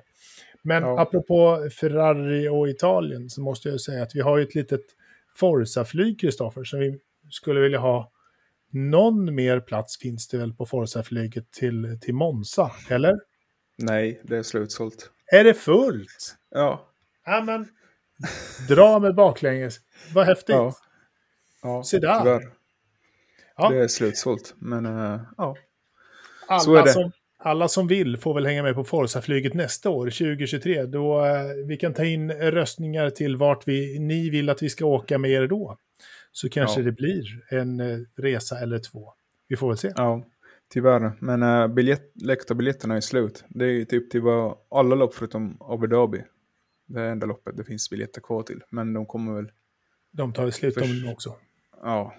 Men ja. apropå Ferrari och Italien så måste jag säga att vi har ju ett litet Forza-flyg, Kristoffer, som vi skulle vilja ha. Någon mer plats finns det väl på Forza-flyget till, till Monza, eller? Nej, det är slutsålt. Är det fullt? Ja. Ja, men dra med baklänges. Vad häftigt. Ja. Ja, Se där. tyvärr. Ja. Det är slutsålt. Men uh, ja. Alla, så är det. Som, alla som vill får väl hänga med på Forza-flyget nästa år, 2023. Då eh, vi kan ta in röstningar till vart vi, ni vill att vi ska åka med er då. Så kanske Ja. det blir en eh, resa eller två. Vi får väl se. Ja, tyvärr. Men uh, biljett, läktarbiljetterna är slut. Det är ju typ till vad alla lopp förutom Abu Dhabi. Det är enda loppet det finns biljetter kvar till. Men de kommer väl, De tar väl slut om Förs- dem också. ja.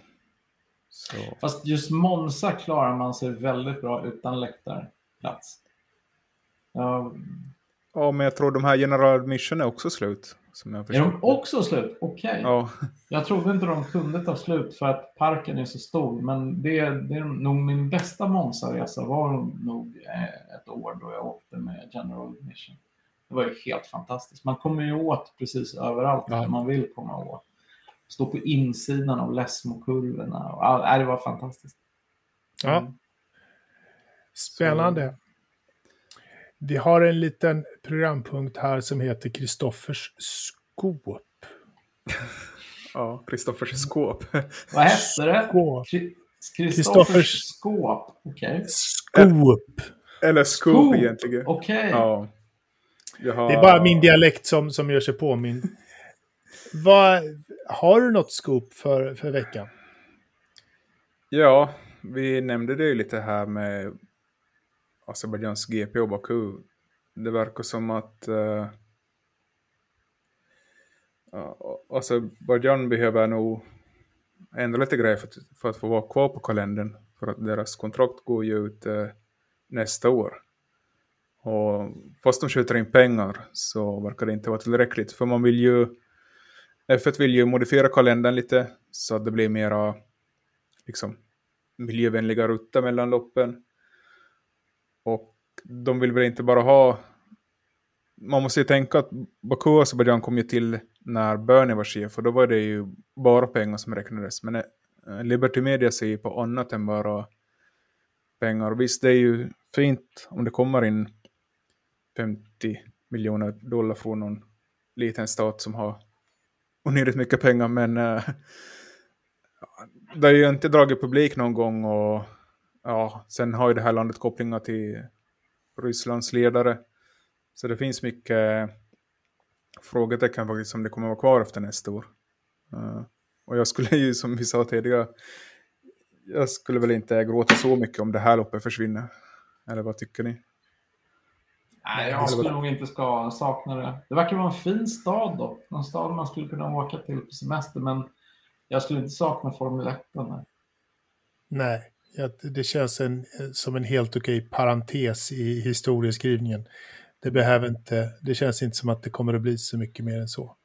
Så, Fast just Monza klarar man sig väldigt bra utan läktarplats. Ja, ja, men jag tror de här General Mission är också slut. Som jag är de också slut? Okej. Ja, Jag trodde inte de kunde ta slut för att parken är så stor. Men det, det är nog min bästa Monza-resa var nog eh, ett år då jag åkte med General Mission. Det var ju helt fantastiskt. Man kommer ju åt precis överallt Ja. där man vill komma åt. Stå på insidan av Lesmo-kurvorna. Det var fantastiskt. Ja. Mm. Spännande. Vi har en liten programpunkt här som heter Kristoffers skåp. ja Kristoffers skåp. Vad hette det? Skåp. Kri- Kristoffers- skåp. Okej. Skåp. Eller Scoop. egentligen. Okej. Ja. Jag har- Det är bara min dialekt som, som gör sig påmind. Vad, har du något scoop för, för veckan? Ja, vi nämnde det ju lite här med Azerbajdzjans GP och Baku. Det verkar som att eh, uh, Azerbajdzjan behöver nog ändra lite grejer för att, för att få vara kvar på kalendern. För att deras kontrakt går ju ut eh, nästa år. Och fast de skjuter in pengar så verkar det inte vara tillräckligt. För man vill ju, F1 vill ju modifiera kalendern lite så att det blir mera liksom, miljövänliga rutter mellan loppen. Och de vill väl inte bara ha... Man måste ju tänka att Baku och Azerbajdzjan kom ju till när Bernie var chef och då var det ju bara pengar som räknades. Men eh, Liberty Media ser ju på annat än bara pengar. Och visst, det är ju fint om det kommer in 50 miljoner dollar från någon liten stat som har onödigt mycket pengar. Men äh, det har ju inte dragit publik någon gång och ja, sen har ju det här landet kopplingar till Rysslands ledare. Så det finns mycket frågetecken faktiskt om det kommer vara kvar efter nästa år. Eh, och jag skulle ju, som vi sa tidigare, jag skulle väl inte gråta så mycket om det här loppet försvinner. Eller vad tycker ni? Nej, jag skulle nog inte ska sakna det. Det verkar vara en fin stad då. En stad man skulle kunna åka till på semester. Men jag skulle inte sakna Formel 1. Nej. Nej, ja, det känns en, eh, som en helt okej parentes i historieskrivningen. Det behöver inte, det känns inte som att det kommer att bli så mycket mer än så.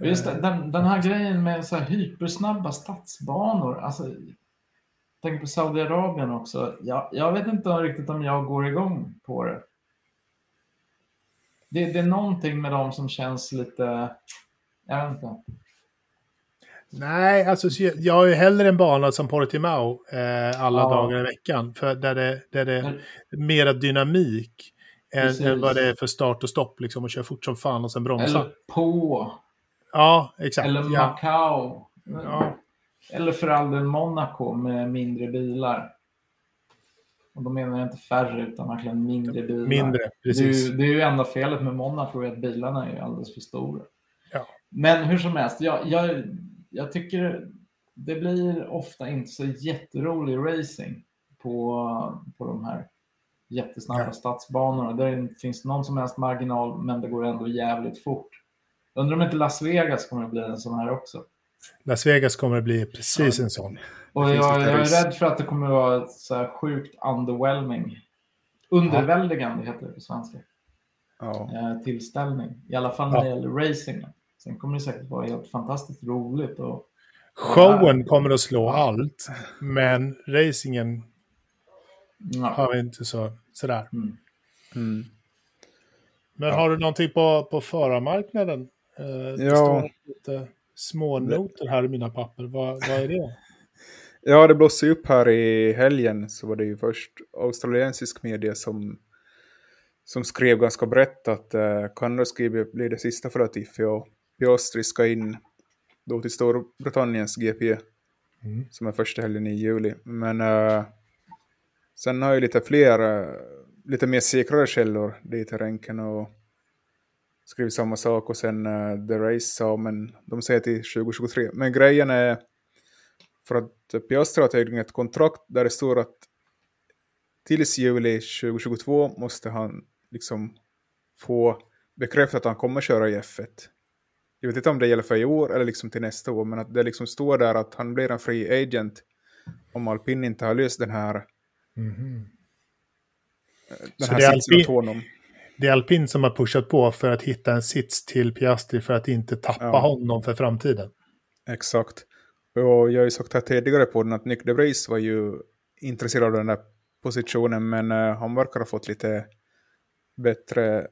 Just det, den, den här grejen med så här hypersnabba stadsbanor. Alltså, tänk på Saudiarabien också. Jag, jag vet inte riktigt om jag går igång på det. Det, det är någonting med dem som känns lite... Jag vet inte. Nej, alltså så jag- har ju hellre en bana som Portimao eh, alla Ja. dagar i veckan. För där det, där det är mera dynamik än, Precis. än vad det är för start och stopp. Liksom, och köra fort som fan och sen bromsa. Eller på. Ja, exakt. Eller ja. Macau. Ja. Eller för all del Monaco med mindre bilar. Och då menar jag inte färre utan verkligen mindre bilar. Mindre, Det är, precis. ju, det är ju enda felet med Monaco är att bilarna är alldeles för stora. Ja. Men hur som helst, jag, jag, jag tycker det blir ofta inte så jätterolig racing på, på de här jättesnabba Ja. stadsbanorna. Där det inte finns någon som helst marginal, men det går ändå jävligt fort. Undrar om inte Las Vegas kommer att bli en sån här också. Las Vegas kommer att bli precis en sån. Och jag, jag är rädd för att det kommer att vara så här sjukt underwhelming. Underväldigande heter det på svenska. Ja. Eh, tillställning. I alla fall när det Ja. gäller racingen. Sen kommer det säkert vara helt fantastiskt roligt. Och, Showen kommer att slå allt, men racingen ja. har vi inte så, sådär. Mm. Mm. Men Ja. har du någonting på, på förarmarknaden? Eh, det Ja. står lite små noter här i mina papper. Vad, vad är det? Ja, det blossade upp här i helgen så var det ju först australiensisk media som, som skrev ganska brett att eh, Kanada skulle bli det sista för Latifi och Piastri ska in då till Storbritanniens GP mm. som är första helgen i juli. Men eh, sen har ju lite fler, eh, lite mer säkrare källor dit i ränken och skrivit samma sak och sen uh, The Race sa, men de säger till 2023. Men grejen är för att Piastri har tydligen ett kontrakt där det står att tills juli 2022 måste han liksom få bekräftat att han kommer köra i F1. Jag vet inte om det gäller för i år eller liksom till nästa år, men att det liksom står där att han blir en free agent om alpin inte har löst den här, mm den här sitsen åt honom. Det är alpin som har pushat på för att hitta en sits till Piastri för att inte tappa ja. honom för framtiden. Exakt. Och jag har ju sagt här tidigare på den att Nick DeVries var ju intresserad av den där positionen, men uh, han verkar ha fått lite bättre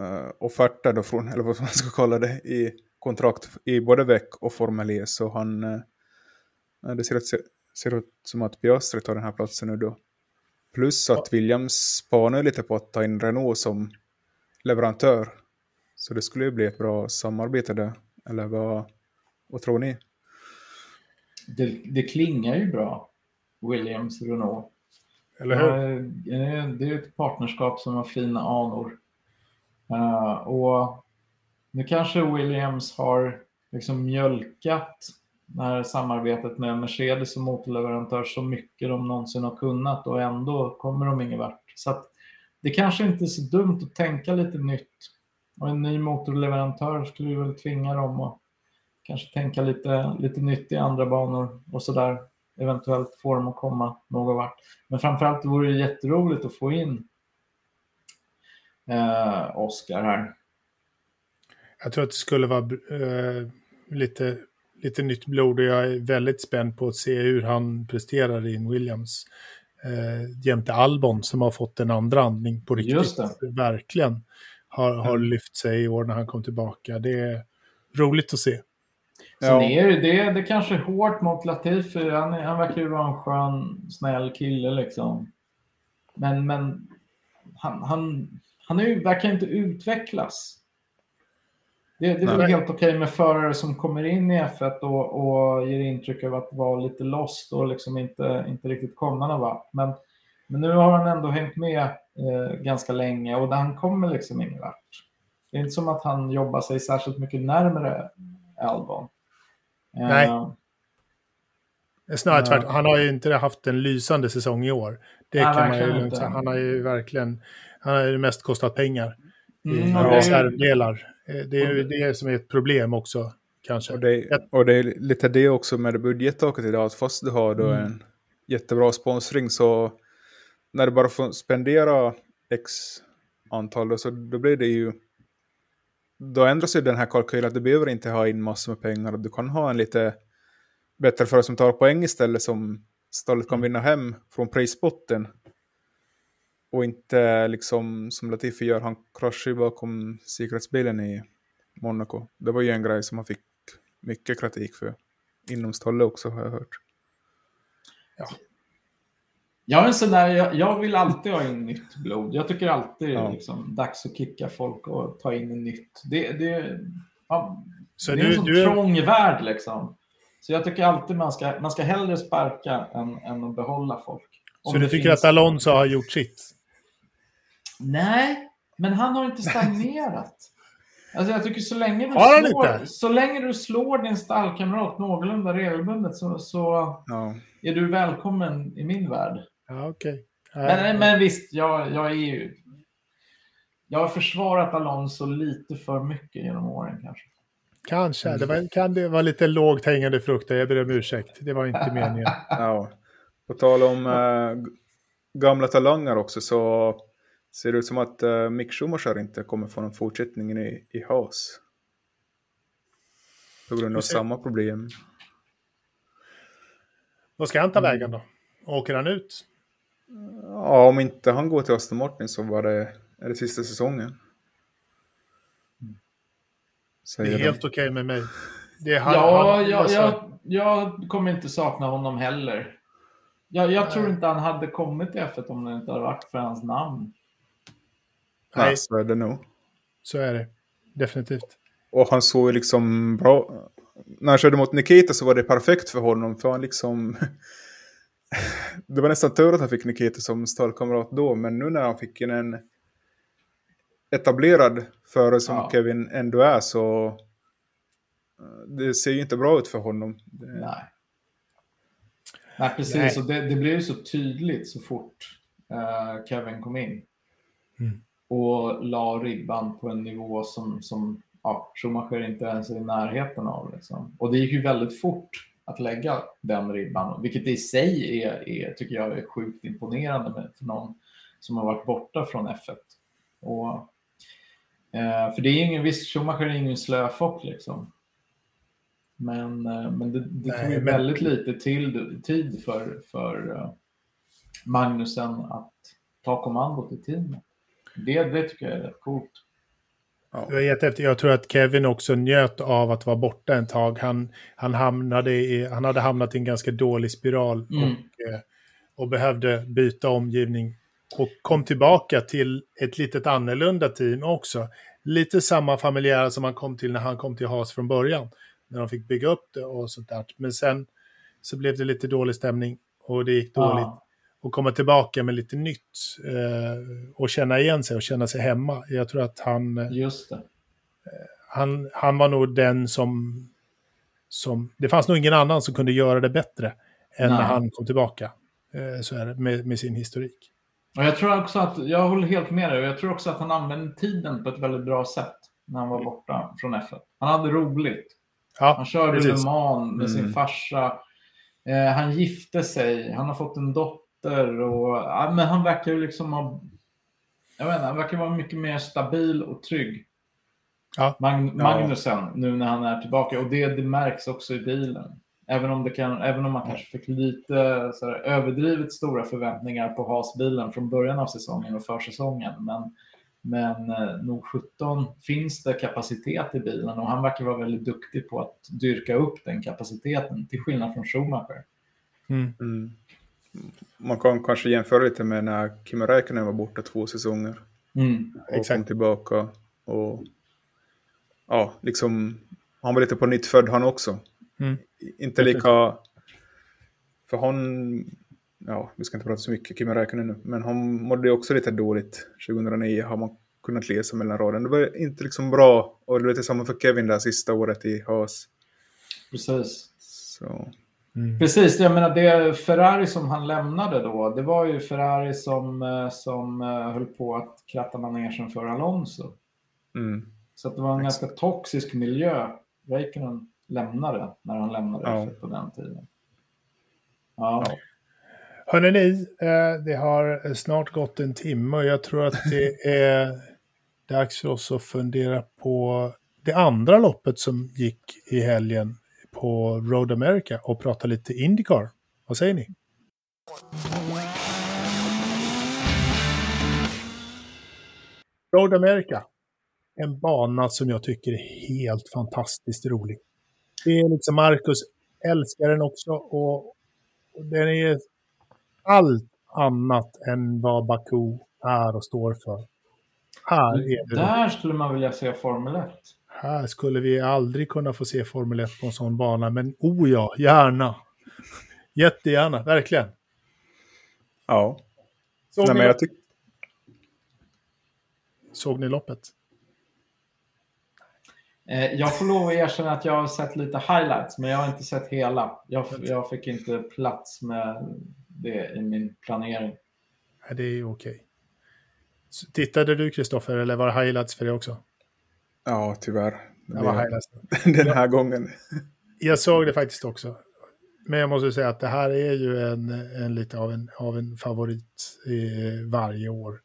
uh, offerter då från, eller vad man ska kalla det, i kontrakt i både veck och Formel E, så han, uh, det ser ut, ser ut som att Piastri tar den här platsen nu då. Plus att Williams spanar lite på att ta in Renault som leverantör. Så det skulle ju bli ett bra samarbete där. Eller vad, vad tror ni? det, det klingar ju bra, Williams Renault. Eller hur? Det är ett partnerskap som har fina anor. Uh, och nu kanske Williams har liksom mjölkat här samarbetet med Mercedes som motorleverantör så mycket de någonsin har kunnat och ändå kommer de ingen vart. Så att det kanske inte är så dumt att tänka lite nytt. Och en ny motorleverantör skulle väl tvinga dem att kanske tänka lite, lite nytt i andra banor och sådär. Eventuellt få dem att komma någon vart. Men framförallt vore det jätteroligt att få in eh, Oscar här. Jag tror att det skulle vara eh, lite, lite nytt blod och jag är väldigt spänd på att se hur han presterar i Williams. Eh, jämte Albon som har fått en andra andning på riktigt. Verkligen har, har mm. lyft sig i år när han kom tillbaka. Det är roligt att se. Sen ja. är det, det, det kanske är hårt mot Latifi. Han, han verkar ju vara en skön, snäll kille liksom. Men, men han, han, han är, verkar inte utvecklas. Det, det är väl helt okej okay med förare som kommer in i F1 och, och ger intryck av att vara lite lost och liksom inte, inte riktigt komma någon vart. Men, men nu har han ändå hängt med eh, ganska länge och han kommer liksom ingen vart. Det är inte som att han jobbar sig särskilt mycket närmare Albon. Nej. Snarare tvärtom. Han har ju inte haft en lysande säsong i år. Det Nej, kan man ju lugnt säga. Han har ju verkligen, han har ju mest kostat pengar. Mm, I reservdelar. Eh, det är ju det som är ett problem också. Kanske. Och det, och det är lite det också med budgettaket idag. Att fast du har då mm. en jättebra sponsring så när du bara får spendera x antal då, så då blir det ju då ändras ju den här kalkylen att du behöver inte ha in massor med pengar och du kan ha en lite bättre förare som tar poäng istället som stallet kan vinna hem från prisbotten. Och inte liksom som Latifi gör, han kraschar ju bakom säkerhetsbilen i Monaco. Det var ju en grej som han fick mycket kritik för. Inom stallet också har jag hört. Ja. Jag, är sån där, jag, jag, vill alltid ha in nytt blod. Jag tycker alltid ja. liksom, dags att kicka folk och ta in nytt. Det, det, ja, så det är en sån du... trång värld liksom. Så jag tycker alltid man ska, man ska hellre sparka än, än att behålla folk. Så du tycker finns... att Alonso har gjort sitt? Nej, men han har inte stagnerat. Alltså jag tycker så länge du, slår, så länge du slår din stallkamrat någorlunda regelbundet så, så ja. är du välkommen i min värld. Ja, okay. men, men visst, jag, jag är ju... Jag har försvarat Alonso lite för mycket genom åren kanske. Kanske. Det var, kan det vara lite lågt hängande frukter. Jag ber om ursäkt. Det var inte meningen. ja. På tal om äh, gamla talanger också så ser det ut som att äh, Mick Schumacher inte kommer få någon fortsättning i, i Haas. På grund av samma problem. Vad ska han ta vägen då? Åker han ut? Ja, om inte han går till Aston Martin så var det, är det sista säsongen. Säger det är helt okej okay med mig. det han, ja, han, jag, jag, jag kommer inte sakna honom heller. Jag, jag tror inte han hade kommit till F1 om det inte hade varit för hans namn. Nej, så är det nog. Så är det. Definitivt. Och han såg liksom bra... När han körde mot Nikita så var det perfekt för honom. För han liksom... det var nästan tur att han fick Nikita som stallkamrat då. Men nu när han fick en etablerad förare som ja. Kevin ändå är så... Det ser ju inte bra ut för honom. Nej. Nej, precis. Och det, det blev ju så tydligt så fort uh, Kevin kom in. Mm. Och la ribban på en nivå som, som ja, Schumacher inte ens är i närheten av. Liksom. Och det gick ju väldigt fort att lägga den ribban, vilket i sig är, är tycker jag är sjukt imponerande för någon som har varit borta från F1. Och, eh, för det är ingen, visst, Schumacher är ingen slöfock liksom. Men, eh, men det, det tog ju väldigt lite till, tid för, för uh, Magnusen att ta kommandot i teamet. Det, det tycker jag är rätt coolt. Ja. Jag tror att Kevin också njöt av att vara borta en tag. Han, han, hamnade i, han hade hamnat i en ganska dålig spiral mm. och, eh, och behövde byta omgivning. Och kom tillbaka till ett litet annorlunda team också. Lite samma familjära som han kom till när han kom till Haas från början när de fick bygga upp det och sånt där. Men sen så blev det lite dålig stämning och det gick dåligt. Ja. Och komma tillbaka med lite nytt eh, och känna igen sig och känna sig hemma. Jag tror att han... Eh, Just det. Han, han var nog den som, som... Det fanns nog ingen annan som kunde göra det bättre än Nej. när han kom tillbaka. Eh, så är det, med, med sin historik. Och jag tror också att, jag håller helt med dig, och jag tror också att han använde tiden på ett väldigt bra sätt när han var borta från F1. Han hade roligt. Ja, han körde Le Mans med mm. sin farsa. Eh, han gifte sig, han har fått en dotter och ja, men han verkar ju liksom ha... Jag vet inte, han verkar vara mycket mer stabil och trygg. Ja. Mag Magnusen ja. nu när han är tillbaka och det, det märks också i bilen. Även om, det kan, även om man kanske fick lite så här, överdrivet stora förväntningar på Haas-bilen från början av säsongen och försäsongen. Men men eh, nog 17 finns det kapacitet i bilen och han verkar vara väldigt duktig på att dyrka upp den kapaciteten till skillnad från Schumacher. Mm. Mm. Man kan kanske jämföra lite med när Kimi Räikkönen var borta två säsonger mm. och Exakt. kom tillbaka. Och ja, liksom, han var lite på nytt född han också. Mm. Inte lika... För han... Ja, vi ska inte prata så mycket Kimi Räikkönen nu, men han mådde också lite dåligt 2009 har man kunnat läsa mellan raden. Det var inte liksom bra och det var detsamma för Kevin där sista året i Haas. Precis. Så. Mm. Precis, jag menar det Ferrari som han lämnade då, det var ju Ferrari som, eh, som eh, höll på att kratta manegen för Alonso. Mm. Så det var en ganska toxisk miljö Räikkönen lämnade när han lämnade ja. på den tiden. Ja. ja. Hörrni, ni, eh, det har snart gått en timme och jag tror att det är dags för oss att fundera på det andra loppet som gick i helgen på Road America och prata lite Indycar. Vad säger ni? Road America. En bana som jag tycker är helt fantastiskt rolig. Det är liksom Marcus älskar den också och den är allt annat än vad Baku är och står för. Här är det Där skulle man vilja se Formel 1. Här skulle vi aldrig kunna få se Formel 1 på en sån bana, men oh ja, gärna. Jättegärna, verkligen. Ja. Såg, Nej, ni, men jag tyck... Såg ni loppet? Eh, jag får lov att erkänna att jag har sett lite highlights, men jag har inte sett hela. Jag, jag fick inte plats med det i min planering. Nej, det är okej. Tittade du Kristoffer eller var det highlights för dig också? Ja, tyvärr. Det var highlights. Den här gången. Jag såg det faktiskt också. Men jag måste säga att det här är ju en, en lite av en, av en favorit eh, varje år.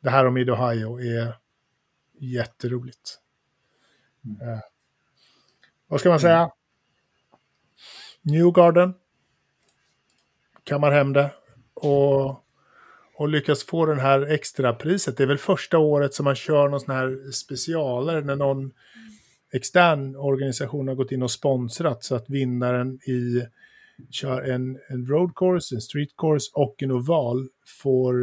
Det här om Mid Ohio är jätteroligt. Mm. Eh, vad ska man säga? Mm. Newgarden. Kammar hem det. Och och lyckas få den här extrapriset. Det är väl första året som man kör någon sån här specialare när någon extern organisation har gått in och sponsrat så att vinnaren i kör en, en road course, en street course och en oval får,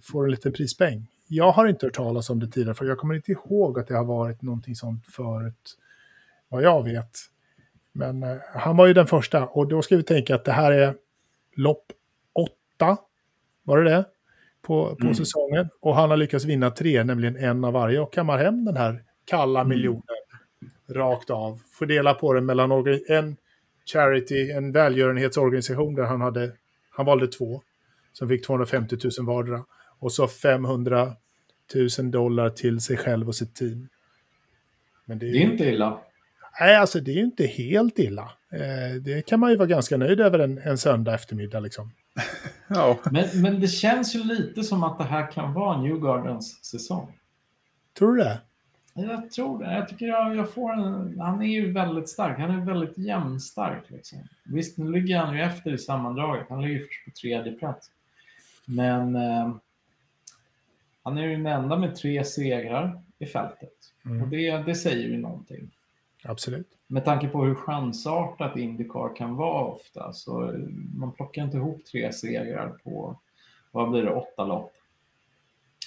får en liten prispeng. Jag har inte hört talas om det tidigare, för jag kommer inte ihåg att det har varit någonting sånt förut, vad jag vet. Men eh, han var ju den första, och då ska vi tänka att det här är lopp åtta, var det det? På, på mm. säsongen. Och han har lyckats vinna tre, nämligen en av varje, och kammar hem den här kalla mm. miljonen rakt av. Fördela på den mellan en charity, en välgörenhetsorganisation där han hade, han valde två, som fick 250 000 vardera. Och så 500 000 dollar till sig själv och sitt team. Men det är, det är inte illa. Nej, alltså det är inte helt illa. Eh, det kan man ju vara ganska nöjd över en, en söndag eftermiddag liksom. ja. men, men det känns ju lite som att det här kan vara New Gardens säsong. Tror du det? Jag tror det. Jag tycker jag, jag får en, han är ju väldigt stark. Han är väldigt jämnstark. Liksom. Visst, nu ligger han ju efter i sammandraget. Han ligger först på tredje plats. Men eh, han är ju den enda med tre segrar i fältet. Mm. Och det, det säger ju någonting. Absolut. Med tanke på hur chansartat Indycar kan vara ofta. Så man plockar inte ihop tre segrar på, vad blir det, åtta lopp.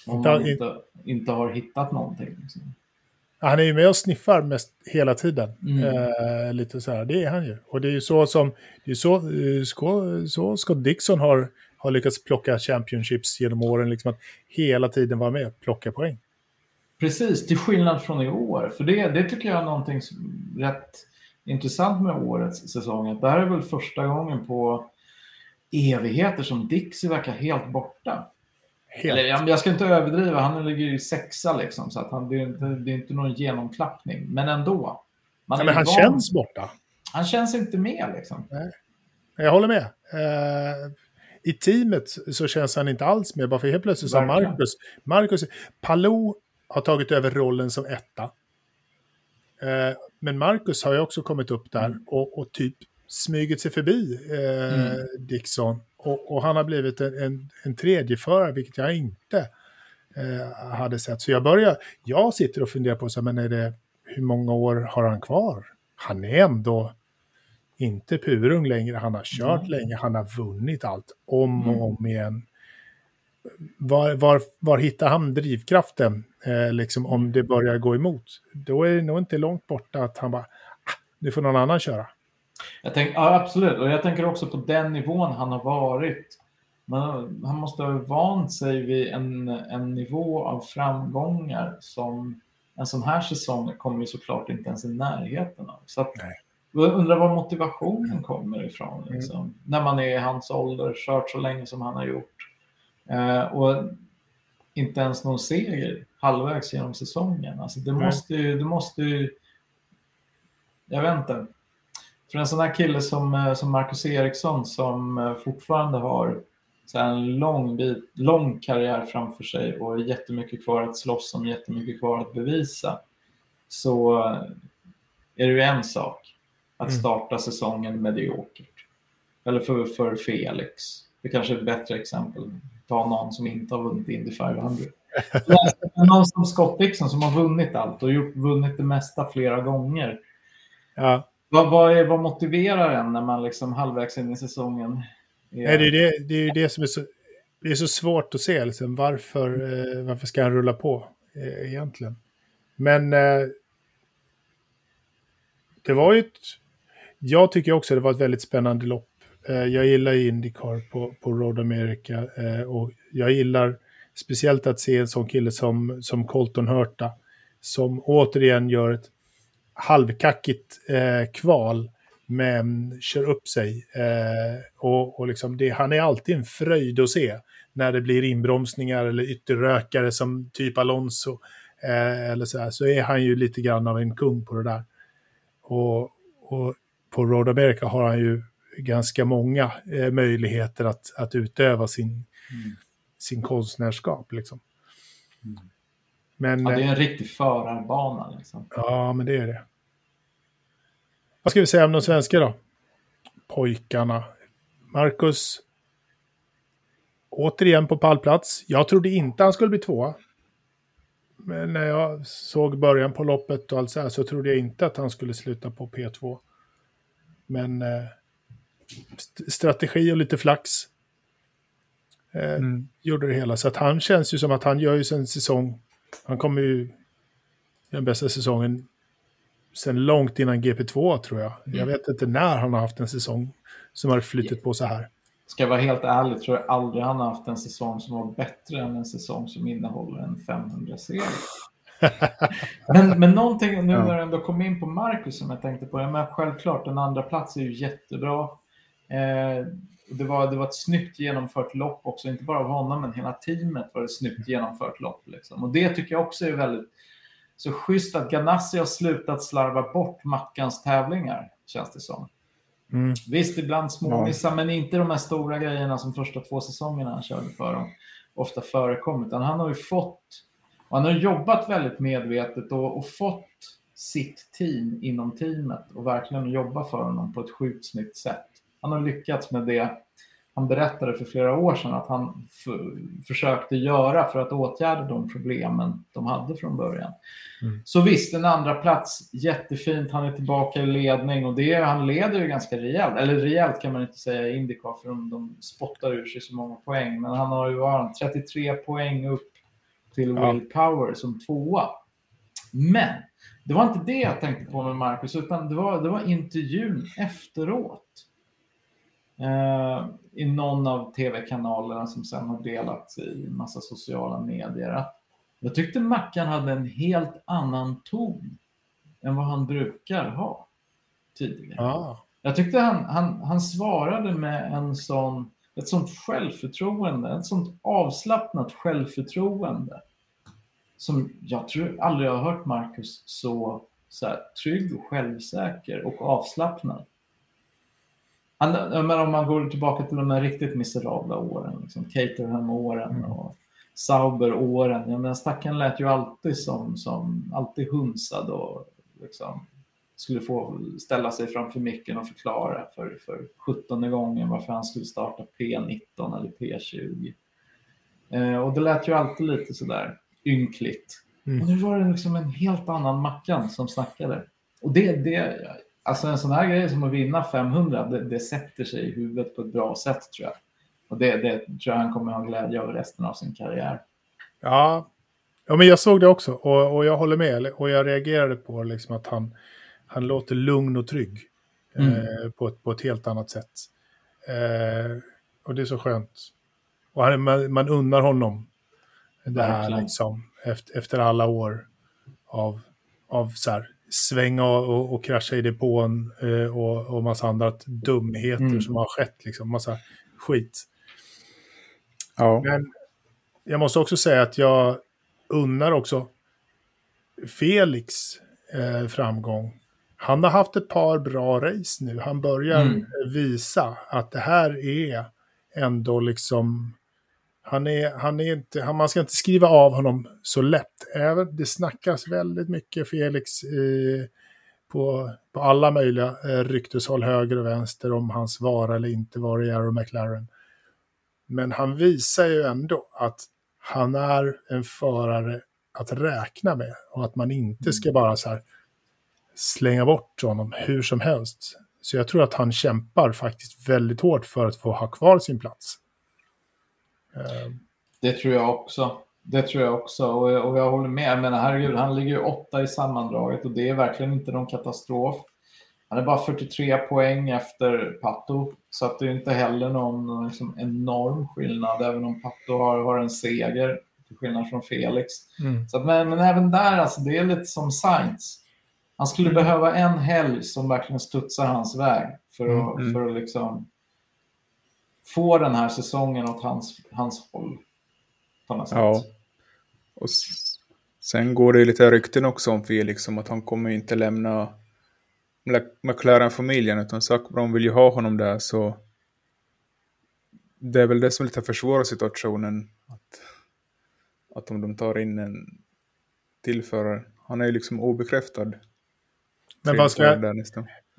Om man inte, inte har hittat någonting. Liksom. Han är ju med och sniffar mest hela tiden. Mm. Eh, lite så här, det är han ju. Och det är ju så som, det är så, eh, så, så Scott Dixon har, har lyckats plocka championships genom åren, liksom att hela tiden vara med och plocka poäng. Precis, till skillnad från i år. För det, det tycker jag är någonting som rätt intressant med årets säsong. Det här är väl första gången på evigheter som Dixie verkar helt borta. Helt. Eller, jag ska inte överdriva, han ligger ju sexa liksom, så att han, det, är inte, det är inte någon genomklappning. Men ändå. Man ja, men han van. känns borta. Han känns inte med liksom. Nej. Jag håller med. Uh, I teamet så känns han inte alls med, bara för helt plötsligt så Marcus. Marcus, Palou har tagit över rollen som etta. Uh, men Marcus har ju också kommit upp där mm. och, och, typ smugit sig förbi uh, mm. Dixon och, och, han har blivit en, en, en tredje förare, vilket jag inte eh, hade sett. Så jag börjar, jag sitter och funderar på så men är det, hur många år har han kvar? Han är ändå inte purung längre, han har kört mm. länge, han har vunnit allt om och mm. om igen. Var, var, var hittar han drivkraften, eh, liksom om det börjar gå emot? Då är det nog inte långt borta att han bara, ah, nu får någon annan köra. Jag tänk, ja, absolut, och jag tänker också på den nivån han har varit. Man, han måste ha vant sig vid en, en nivå av framgångar som en sån här säsong kommer ju såklart inte ens i närheten av. Så att, jag undrar var motivationen kommer ifrån. Mm. Liksom, mm. När man är i hans ålder, kört så länge som han har gjort. Eh, och inte ens någon seger halvvägs genom säsongen. Alltså det, måste ju, det måste ju... Jag vet inte. För en sån här kille som, eh, som Marcus Eriksson som eh, fortfarande har så en lång, bit, lång karriär framför sig och jättemycket kvar att slåss om, jättemycket kvar att bevisa. Så eh, är det ju en sak att mm. starta säsongen mediokert. Eller för, för Felix. Det kanske är ett bättre exempel. Ta någon som inte har vunnit Indy 500. någon som Scott Dixon som har vunnit allt och gjort, vunnit det mesta flera gånger. Ja. Vad, vad, är, vad motiverar en när man liksom halvvägs in i säsongen? Är... Nej, det, är det, det är ju det som är så, det är så svårt att se. Liksom, varför, eh, varför ska han rulla på eh, egentligen? Men eh, det var ju ett... Jag tycker också det var ett väldigt spännande lopp. Eh, jag gillar Indycar på, på Road America eh, och jag gillar speciellt att se en sån kille som, som Colton Hurta som återigen gör ett halvkackigt eh, kval, men kör upp sig. Eh, och, och liksom det, han är alltid en fröjd att se när det blir inbromsningar eller ytterrökare som typ Alonso. Eh, eller så, här, så är han ju lite grann av en kung på det där. Och, och på Road America har han ju ganska många eh, möjligheter att, att utöva sin, mm sin konstnärskap. Liksom. Mm. Men, ja, det är en eh, riktig förarbana. Liksom. Ja, men det är det. Vad ska vi säga om de svenska då? Pojkarna. Marcus. Återigen på pallplats. Jag trodde inte han skulle bli tvåa. Men när jag såg början på loppet och allt så här så trodde jag inte att han skulle sluta på P2. Men eh, st strategi och lite flax eh, mm. gjorde det hela. Så att han känns ju som att han gör ju sin säsong. Han kommer ju den bästa säsongen sen långt innan GP2 tror jag. Mm. Jag vet inte när han har haft en säsong som har flyttit på så här. Ska jag vara helt ärlig tror jag aldrig han har haft en säsong som var bättre än en säsong som innehåller en 500-serie. men, men någonting nu när du ändå kom in på Marcus som jag tänkte på. Ja, men självklart, en andra plats är ju jättebra. Eh, det, var, det var ett snyggt genomfört lopp också, inte bara av honom, men hela teamet var ett snyggt genomfört lopp. Liksom. Och det tycker jag också är väldigt så schysst att Ganassi har slutat slarva bort Mackans tävlingar, känns det som. Mm. Visst, ibland småmissar, ja. men inte de här stora grejerna som första två säsongerna han körde för dem ofta förekommit. Han har ju fått, han har jobbat väldigt medvetet och, och, fått sitt team inom teamet och verkligen jobba för honom på ett sjukt snyggt sätt. Han har lyckats med det han berättade för flera år sedan att han försökte göra för att åtgärda de problemen de hade från början. Mm. Så visst, en andra plats jättefint. Han är tillbaka i ledning och det, han leder ju ganska rejält. Eller rejält kan man inte säga i Indycar för de, de spottar ur sig så många poäng. Men han har ju varit 33 poäng upp till ja. Will Power som tvåa. Men det var inte det jag tänkte på med Marcus, utan det var, det var intervjun efteråt eh, i någon av tv-kanalerna som sen har delats i massa sociala medier. Att jag tyckte Mackan hade en helt annan ton än vad han brukar ha tidigare. Ah. Jag tyckte han, han, han svarade med en sån, ett sånt självförtroende, ett sånt avslappnat självförtroende som jag tror aldrig har hört Marcus så, så här, trygg och självsäker och avslappnad. Han, men om man går tillbaka till de här riktigt miserabla åren, liksom Caterham-åren mm. och Sauber-åren. Ja, men stackaren lät ju alltid som, som alltid hunsad och liksom skulle få ställa sig framför micken och förklara för, för 17 gången varför han skulle starta P19 eller P20. Eh, och det lät ju alltid lite sådär ynkligt. Mm. Och nu var det liksom en helt annan Mackan som snackade. Och det, det, Alltså en sån här grej som att vinna 500, det, det, sätter sig i huvudet på ett bra sätt tror jag. Och det, det tror jag han kommer ha glädje av resten av sin karriär. Ja, ja men jag såg det också och, och jag håller med. Och jag reagerade på liksom att han, han låter lugn och trygg mm. eh, på, ett, på ett helt annat sätt. Eh, och det är så skönt. Och han, man, man unnar honom det här liksom, efter, efter alla år av, av så här, svänga och, och krascha i depån eh, och, och massa andra dumheter mm. som har skett. Liksom, massa skit. Ja. Men jag måste också säga att jag unnar också Felix eh, framgång. Han har haft ett par bra race nu. Han börjar mm. visa att det här är ändå liksom han är, han är inte, han, man ska inte skriva av honom så lätt. Även, det snackas väldigt mycket Felix eh, på, på alla möjliga eh, rykteshåll höger och vänster om hans vara eller inte vara i Arrow McLaren. Men han visar ju ändå att han är en förare att räkna med och att man inte ska bara så här slänga bort honom hur som helst. Så jag tror att han kämpar faktiskt väldigt hårt för att få ha kvar sin plats. Ehm. Det tror jag också. Det tror jag också och, och jag håller med. Jag menar, herregud, han ligger ju åtta i sammandraget och det är verkligen inte någon katastrof. Han är bara 43 poäng efter Pato, så att det är inte heller någon liksom, enorm skillnad, även om Pato har, har en seger, till skillnad från Felix. Mm. Så att, men, men, även där, alltså, det är lite som Sainz. Han skulle mm. behöva en helg som verkligen studsar hans väg för att, mm. för att liksom få den här säsongen åt hans, hans håll. På något sätt. Ja. Och sen går det lite rykten också om Felix om att han kommer inte lämna McLaren-familjen utan Sackbron vill ju ha honom där så det är väl det som lite försvårar situationen. Att, att om de tar in en tillförare. Han är ju liksom obekräftad. Men vad ska,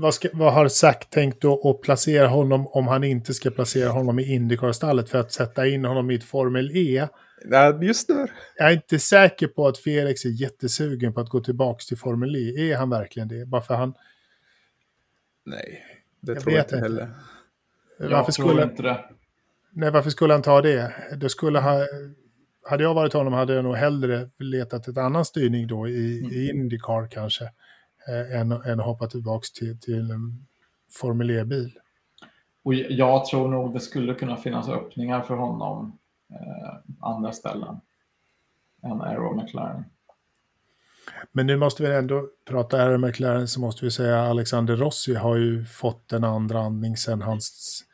vad, ska, vad har Zack tänkt att placera honom om han inte ska placera honom i Indycar-stallet för att sätta in honom i ett Formel E? Ja, just det. Jag är inte säker på att Felix är jättesugen på att gå tillbaka till Formel E. Är han verkligen det? Bara för han... Nej, det jag tror jag inte heller. Varför jag skulle... tror inte det. Nej, varför skulle han ta det? Det skulle ha... Hade jag varit honom hade jag nog hellre letat ett annan styrning då i, mm. i Indycar kanske. Eh, än, än att hoppa tillbaka till, till en Formel E-bil. Och jag tror nog det skulle kunna finnas öppningar för honom eh, andra ställen än Aero McLaren. Men nu måste vi ändå prata Aero McLaren så måste vi säga Alexander Rossi har ju fått en andra andning sen hans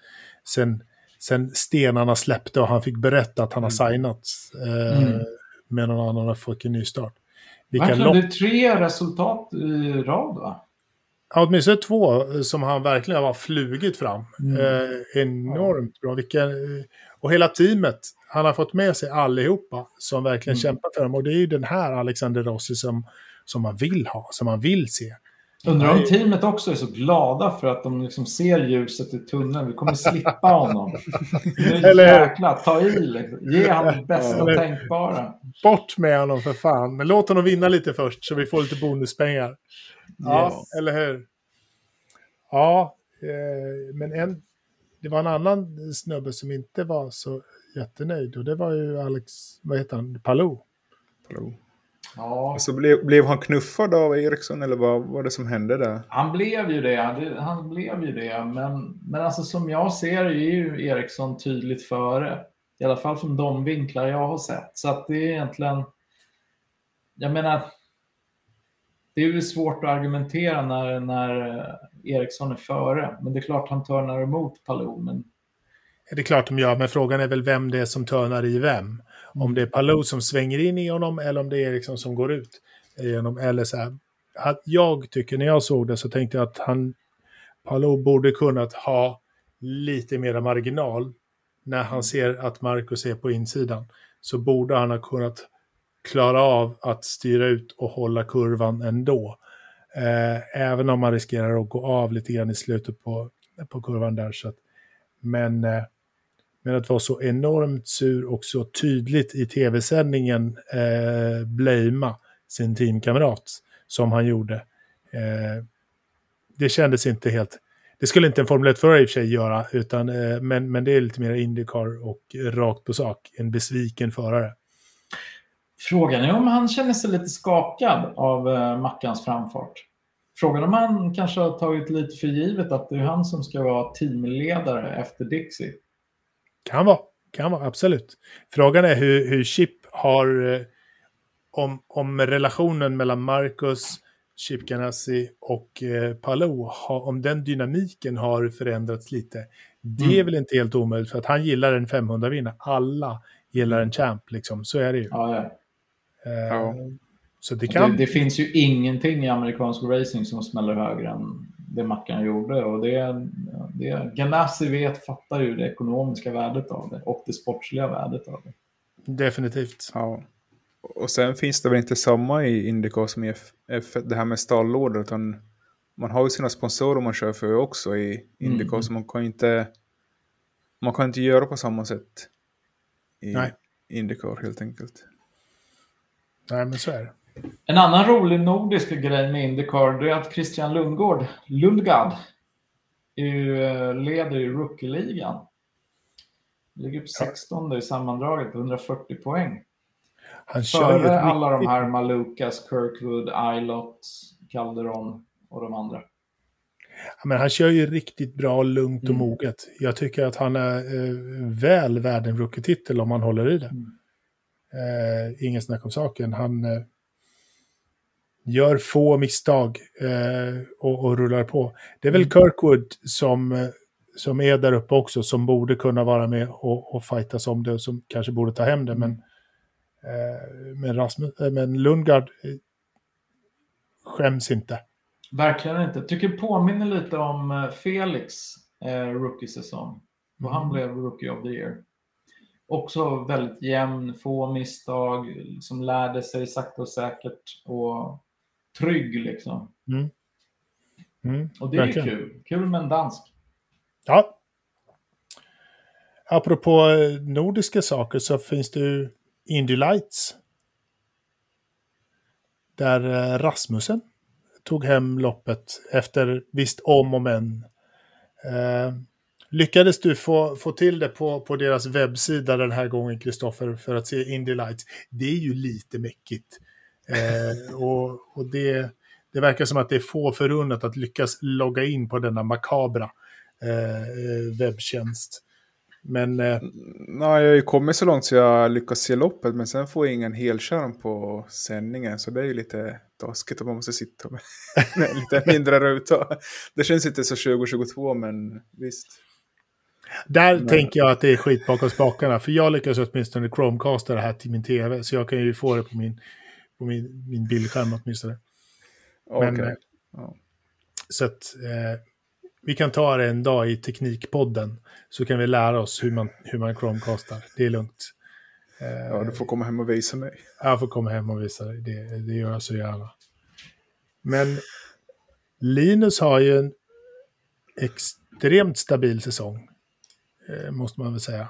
sen, sen stenarna släppte och han fick berätta att han har mm. signat eh, mm. med någon annan och fått en ny start. Vilka det är tre resultat i rad va? Ja, åtminstone två eh, som han verkligen har flugit fram. Mm. Eh, enormt bra. Vilka, och hela teamet, han har fått med sig allihopa som verkligen mm. kämpar för dem. Och det är ju den här Alexander Rossi som, som man vill ha, som man vill se. Undrar om teamet också är så glada för att de liksom ser ljuset i tunneln. Vi kommer slippa honom. Eller jäkla, ta i liksom. Ge honom det bästa Eller, tänkbara. Bort med honom för fan. Men låt honom vinna lite först så vi får lite bonuspengar. Ja, yes. eller hur? Ja, eh, men en, det var en annan snubbe som inte var så jättenöjd och det var ju Alex, vad heter han, Palou. Palou. Ja. Och så blev, blev han knuffad av Eriksson eller vad var det som hände där? Han blev ju det. Han blev ju det. Men, men alltså som jag ser är ju Eriksson tydligt före. I alla fall från de vinklar jag har sett. Så att det är egentligen... Jag menar, det är ju svårt att argumentera när, när Eriksson är före. Men det är klart han törnar emot Palou. Men... Det är klart de gör, men frågan är väl vem det är som törnar i vem. Om det är Palou som svänger in i honom eller om det är Eriksson som går ut genom. Eller så här. Att jag tycker när jag såg det så tänkte jag att han, Palou borde kunnat ha lite mera marginal när han ser att Marcus är på insidan. Så borde han ha kunnat klara av att styra ut och hålla kurvan ändå. Eh, även om man riskerar att gå av lite grann i slutet på, på kurvan där. Så att, men eh, men att vara så enormt sur och så tydligt i tv-sändningen eh, blamea sin teamkamrat som han gjorde. Eh, det kändes inte helt... Det skulle inte en Formel 1-förare i och för sig göra, utan, eh, men, men det är lite mer Indycar och rakt på sak. En besviken förare. Frågan är om han känner sig lite skakad av eh, Mackans framfart. Frågan om han kanske har tagit lite för givet att det är han som ska vara teamledare efter Dixie. Kan vara, kan vara, absolut. Frågan är hur, hur Chip har, eh, om, om relationen mellan Marcus, Chip Ganassi och eh, Palou, om den dynamiken har förändrats lite. Det mm. är väl inte helt omöjligt för att han gillar en 500 vinna. Alla gillar en champ, liksom. Så är det ju. Ja, ja. Eh, ja. Så det, kan... Det, det, finns ju ingenting i amerikansk racing som smäller högre än det Mackan gjorde. Och det, det, Ganassi vet, fattar ju det ekonomiska värdet av det och det sportsliga värdet av det. Definitivt. Ja. Och sen finns det väl inte samma i Indycar som i F, F det här med stallorder, utan man har ju sina sponsorer man kör för också i Indycar, mm. så man kan inte man kan inte göra på samma sätt i Nej. Indycar helt enkelt. Nej, men så är det. En annan rolig nordisk grej med Indycar är att Christian Lundgård, Lundgard, eh, leder i rookie-ligan. Ligger på 16 i sammandraget, 140 poäng. Han kör Före alla de här Malukas, Kirkwood, Ilott, Calderon och de andra. Ja, men han kör ju riktigt bra, lugnt och mm. moget. Jag tycker att han är eh, väl värd en rookie-titel om han håller i det. Mm. Eh, ingen snack om saken. Han, eh, gör få misstag eh, och, och, rullar på. Det är väl mm. Kirkwood som, eh, som är där uppe också, som borde kunna vara med och, och fightas om det, och som kanske borde ta hem det. Men, eh, men, Rasmus, eh, men Lundgard eh, skäms inte. Verkligen inte. Tycker påminner lite om eh, Felix eh, rookie-säsong. Och han mm. blev rookie of the year. Också väldigt jämn, få misstag, som lärde sig sakta och säkert. Och trygg liksom. Mm. Mm, och det verkligen. är kul. Kul med en dansk. Ja. Apropå eh, nordiska saker så finns det ju Indy Lights. Där eh, Rasmussen tog hem loppet efter visst om och men. Eh, lyckades du få, få till det på, på deras webbsida den här gången, Kristoffer, för att se Indy Lights? Det är ju lite mäckigt. Eh, och och det, det verkar som att det är få förunnat att lyckas logga in på denna makabra eh, webbtjänst. Men... Eh, Nej, jag har ju kommit så långt så jag lyckas se loppet, men sen får jag ingen helskärm på sändningen, så det är ju lite taskigt att man måste sitta med, med lite mindre ruta. Det känns inte så 2022, men visst. Där men... tänker jag att det är skit bakom spakarna, för jag lyckas åtminstone Chromecasta det här till min tv, så jag kan ju få det på min, på min, min bildskärm åtminstone. Men, okay. ja. Så att eh, vi kan ta det en dag i Teknikpodden, så kan vi lära oss hur man, hur man Chromecastar. Det är lugnt. Eh, ja, du får komma hem och visa mig. Jag får komma hem och visa dig, det, det gör jag så gärna. Men Linus har ju en extremt stabil säsong, eh, måste man väl säga.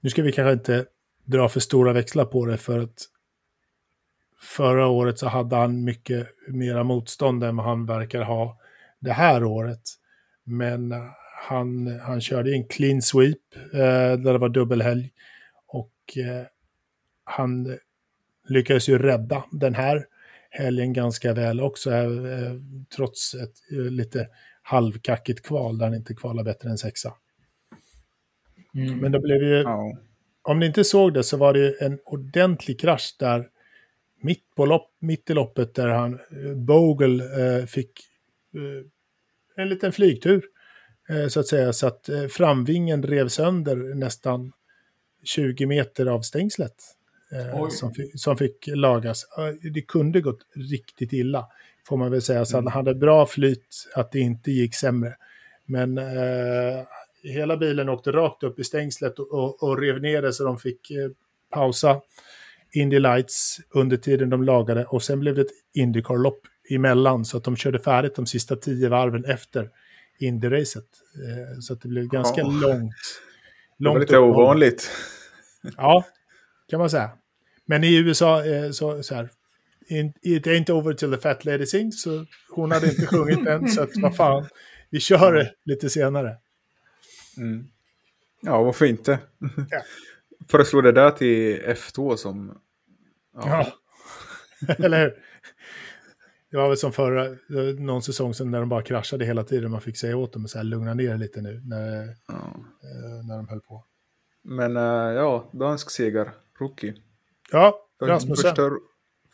Nu ska vi kanske inte dra för stora växlar på det, för att förra året så hade han mycket mera motstånd än vad han verkar ha det här året. Men han, han körde en clean sweep eh, där det var dubbelhelg. Och eh, han lyckades ju rädda den här helgen ganska väl också, eh, trots ett eh, lite halvkackigt kval där han inte kvalade bättre än sexa. Mm. Men det blev ju, oh. om ni inte såg det så var det en ordentlig krasch där mitt, på lopp, mitt i loppet där han, eh, Bogle eh, fick eh, en liten flygtur. Eh, så att säga, så att eh, framvingen rev sönder nästan 20 meter av stängslet. Eh, som, som fick lagas. Det kunde gått riktigt illa, får man väl säga. Så mm. han hade bra flyt att det inte gick sämre. Men hela bilen åkte rakt upp i stängslet och, och, och rev ner det så de fick pausa Indy Lights under tiden de lagade och sen blev det ett Indycar-lopp emellan så att de körde färdigt de sista tio varven efter Indy-racet. Eh, så att det blev ganska oh. långt. långt det var lite ovanligt. Ja, kan man säga. Men i USA, eh, så, så här, it ain't over till the fat lady sings, så hon hade inte sjungit än, så att vad fan, vi kör det lite senare. Mm. Ja, varför inte? Ja. Föreslår det där till F2 som... Ja, ja. eller hur? Det var väl som förra, någon säsong sedan när de bara kraschade hela tiden. Man fick säga åt dem att lugna ner lite nu när, ja. Eh, när de höll på. Men uh, ja, dansk seger, rookie. Ja, Rasmussen. Första,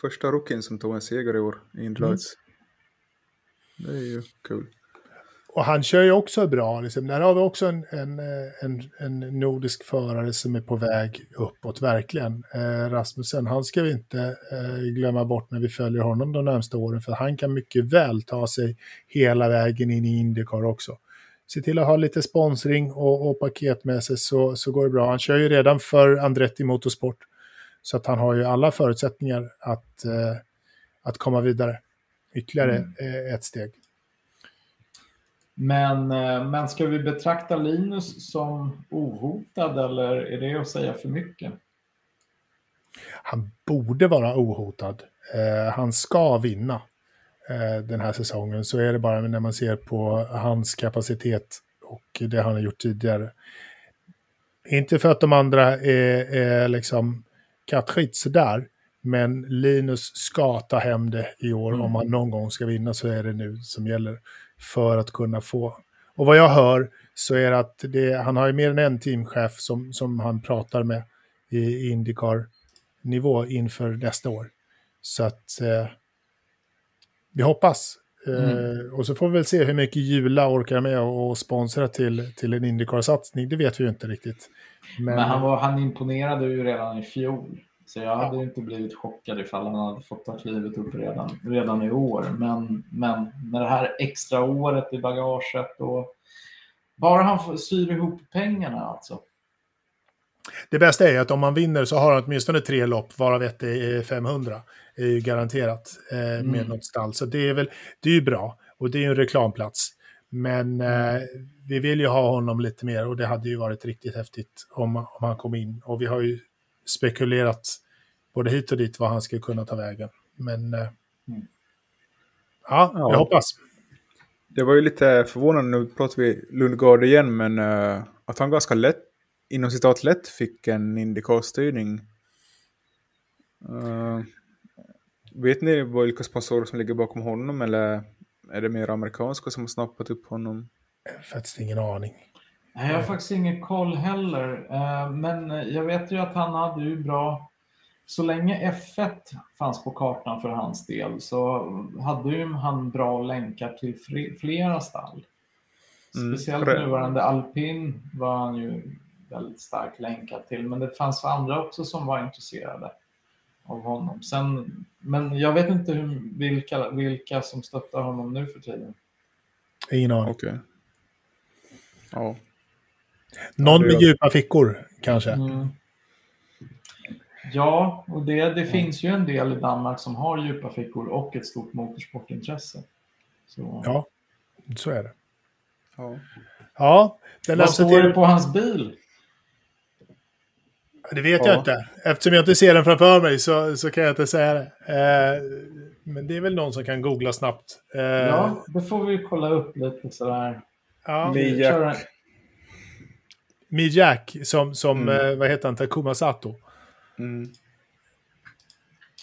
första rookien som tog en seger i år i. Mm. Det är ju kul. Och han kör ju också bra. Liksom. Där har vi också en, en, en, en nordisk förare som är på väg uppåt, verkligen. Eh, Rasmussen, han ska vi inte eh, glömma bort när vi följer honom de närmsta åren, för han kan mycket väl ta sig hela vägen in i Indycar också. Se till att ha lite sponsring och, och paket med sig så, så går det bra. Han kör ju redan för Andretti Motorsport, så att han har ju alla förutsättningar att, eh, att komma vidare. Ytterligare mm. Eh, ett steg. Men, eh, men ska vi betrakta Linus som ohotad eller är det att säga för mycket? Han borde vara ohotad. Eh, han ska vinna eh, den här säsongen. Så är det bara när man ser på hans kapacitet och det han har gjort tidigare. Inte för att de andra är, är liksom kattskit sådär, men Linus ska ta hem det i år. Mm. Om han någon gång ska vinna så är det nu som gäller för att kunna få. Och vad jag hör så är det att det, han har ju mer än en teamchef som, som han pratar med i Indycar-nivå inför nästa år. Så att eh, vi hoppas. Eh, mm. och så får vi väl se hur mycket Jula orkar med och sponsra till, till en Indycar-satsning. Det vet vi ju inte riktigt. Men, Men han, var, han imponerade ju redan i fjol. Så jag hade ja. inte blivit chockad ifall han hade fått ta klivet upp redan, redan i år. Men, men med det här extra året i bagaget och bara han syr ihop pengarna alltså. Det bästa är att om man vinner så har han åtminstone tre lopp, varav ett är 500. är ju garanterat eh, med mm. något stall. Så det är väl det är ju bra. Och det är ju en reklamplats. Men eh, vi vill ju ha honom lite mer och det hade ju varit riktigt häftigt om, om han kom in. Och vi har ju spekulerat både hit och dit vad han ska kunna ta vägen. Men eh, mm. ja, ja, jag hoppas. Det var ju lite förvånande, nu pratar vi Lundgard igen, men uh, att han ganska lätt, inom citat lätt, fick en Indycar-styrning. Uh, vet ni vilka sponsorer som ligger bakom honom, eller är det mer amerikanska som har snappat upp honom? Faktiskt ingen aning. Nej, jag har faktiskt ingen koll heller. Eh, men jag vet ju att han hade ju bra... Så länge F1 fanns på kartan för hans del så hade ju han bra länkar till flera stall. Mm, Speciellt mm, nuvarande Alpin var han ju väldigt starkt länkad till. Men det fanns andra också som var intresserade av honom. Sen, men jag vet inte hur, vilka, vilka som stöttar honom nu för tiden. Ingen aning. Okay. Ja. Någon med djupa fickor kanske. Mm. Ja, och det, det finns ju en del i Danmark som har djupa fickor och ett stort motorsportintresse. Så. Ja, så är det. Ja. ja Vad står till... det på hans bil? Det vet ja. jag inte. Eftersom jag inte ser den framför mig så, så kan jag inte säga det. Eh, men det är väl någon som kan googla snabbt. Eh, ja, det får vi kolla upp lite sådär. Ja. Mijak. Mijak, som, som mm. eh, vad heter han, Takuma Sato. Mm.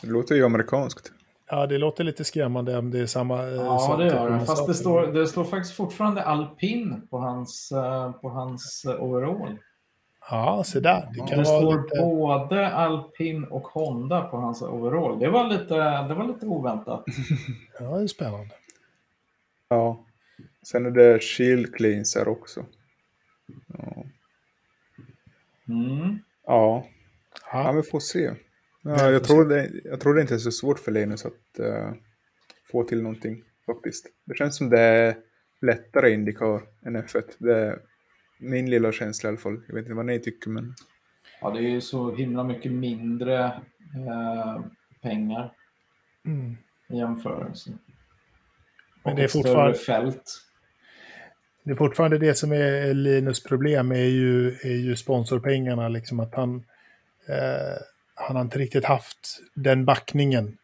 Det låter ju amerikanskt. Ja, det låter lite skrämmande om det är samma... Eh, ja, det gör det. Fast det står, det står faktiskt fortfarande alpin på hans, eh, på hans overall. Ja, se där. Det, kan det står lite... både alpin och Honda på hans overall. Det var lite, det var lite oväntat. ja, det är spännande. Ja. Sen är det shield cleanser också. Ja. Mm. Ja. ja, vi får se. Ja, jag, tror det, jag tror det inte är så svårt för Linus att uh, få till någonting faktiskt. Det känns som det är lättare Indycar än F1. Det är min lilla känsla i alla fall. Jag vet inte vad ni tycker men... Ja, det är ju så himla mycket mindre eh, pengar mm. i jämförelse. Men det är fortfarande... fält. Det är fortfarande det som är Linus problem, är ju, är ju sponsorpengarna. Liksom att han, eh, han har inte riktigt haft den backningen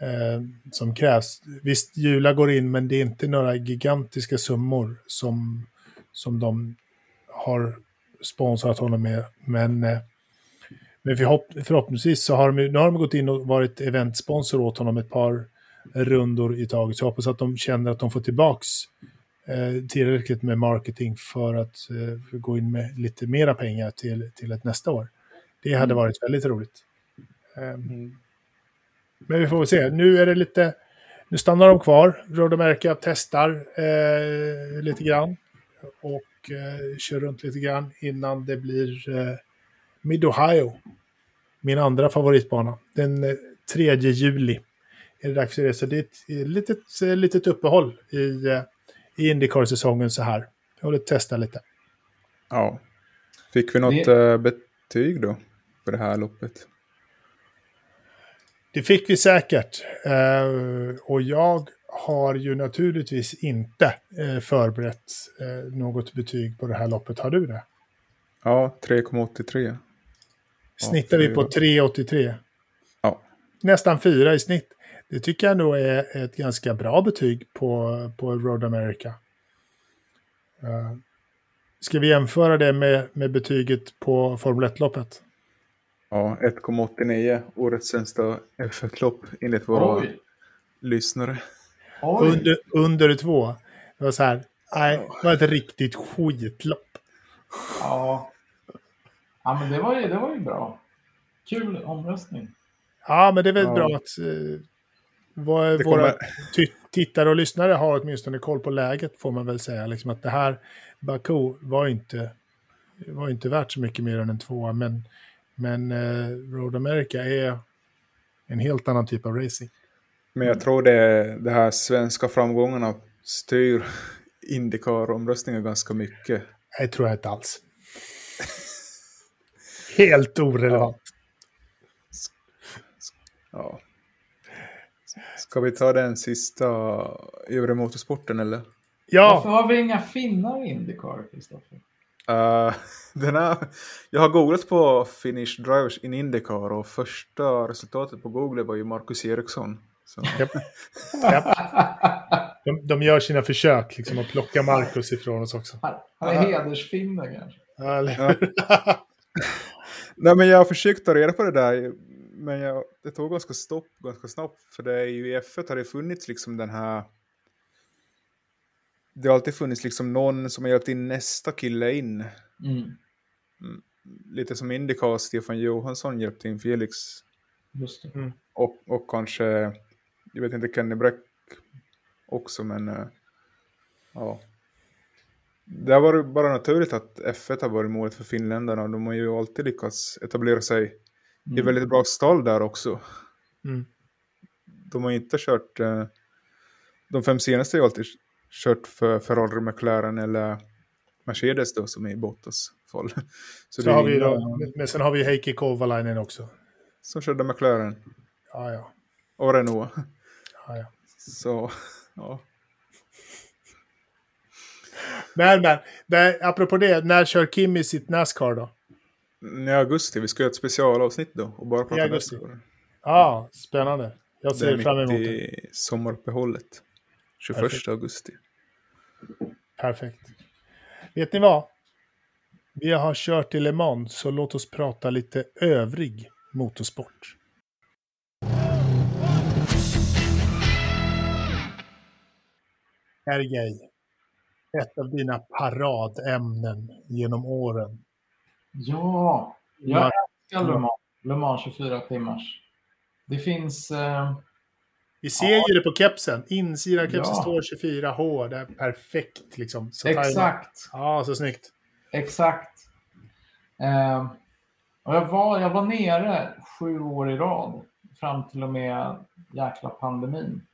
eh, som krävs. Visst, Jula går in, men det är inte några gigantiska summor som, som de har sponsrat honom med. Men, eh, men förhopp förhoppningsvis så har de, nu har de gått in och varit eventsponsor åt honom ett par rundor i taget. Så jag hoppas att de känner att de får tillbaks eh, tillräckligt med marketing för att eh, gå in med lite mera pengar till, till ett nästa år. Det hade mm. varit väldigt roligt. Um, men vi får väl se. Nu är det lite... Nu stannar de kvar. Road America testar eh, lite grann. Och eh, kör runt lite grann innan det blir eh, Mid-Ohio. Min andra favoritbana. Den 3 eh, juli är det dags för det. Så det är ett litet, litet uppehåll i, eh, i Indycar-säsongen så här. Jag vill testa lite. Ja. Fick vi något det... Eh, betyg då på det här loppet? Det fick vi säkert. Uh, och jag har ju naturligtvis inte uh, förberett något betyg på det här loppet. Har du det? Ja, 3,83. Snittar vi på 3,83? Ja. Nästan 4 i snitt. Det tycker jag nog är ett ganska bra betyg på, på Road America. Ska vi jämföra det med, med betyget på Formel 1-loppet? Ja, 1,89. Årets sämsta F1-lopp enligt våra Oj. lyssnare. Oj. Under, under två. Det var så här, nej, det var ett riktigt skitlopp. Ja. Ja, men det var ju, det var ju bra. Kul omröstning. Ja, men det är väl ja. bra att våra kommer... tittare och lyssnare har åtminstone koll på läget, får man väl säga. Liksom att det här Baku var inte, var inte värt så mycket mer än en tvåa, men men eh, Road America är en helt annan typ av racing. Men jag tror det, det här svenska framgångarna styr Indycar-omröstningen ganska mycket. Det tror jag inte alls. helt orelevant. Ja. Ska vi ta den sista övre motorsporten eller? Ja. Varför har vi inga finnar i Indycar, Kristoffer? Uh, den här, jag har googlat på Finnish Drivers in Indycar och första resultatet på Google var ju Marcus Eriksson. Yep. Yep. De, de, gör sina försök liksom, att plocka Marcus ifrån oss också. Han är hedersfinne kanske. Nej, men jag har försökt ta reda på det där, men jag, det tog ganska stopp ganska snabbt. För det är ju i F1 har det funnits liksom den här... Det har alltid funnits liksom någon som har hjälpt in nästa kille in. Mm. mm lite som Indycar, Stefan Johansson hjälpte in Felix. Just det. Mm. Och, och kanske, jag vet inte, Kenny Bräck också, men uh, ja. Det har varit bara naturligt att F1 har varit målet för finländarna. De har ju alltid lyckats etablera sig mm. i väldigt bra stall där också. Mm. De har inte kört, uh, de fem senaste har ju alltid kört för Ferrari, McLaren eller Mercedes då som är i Bottas fall. Så, Så har vi då, men sen har vi Heikki Kovalainen också. Som körde McLaren. Ja, ja. Och Renault. Ja, ja. Så, ja. Men, men, men, apropå det, när kör Kim sitt Nascar då? I augusti, vi ska göra ett specialavsnitt då och bara prata I augusti. Ja, spännande. Jag ser fram emot det. Det i sommaruppehållet. 21 Perfekt. augusti. Perfekt. Vet ni vad? Vi har kört i Le Mans, så låt oss prata lite övrig motorsport. Sergej, ett av dina paradämnen genom åren. Ja, jag älskar Le Mans, Le Mans 24 timmars. Det finns... Eh... Vi ser ja. ju det på kepsen. Insidan kepsen ja. står 24H. Det är perfekt liksom. Så Exakt. Ja, så snyggt. Exakt. Eh, och jag, var, jag var nere sju år i rad. Fram till och med jäkla pandemin.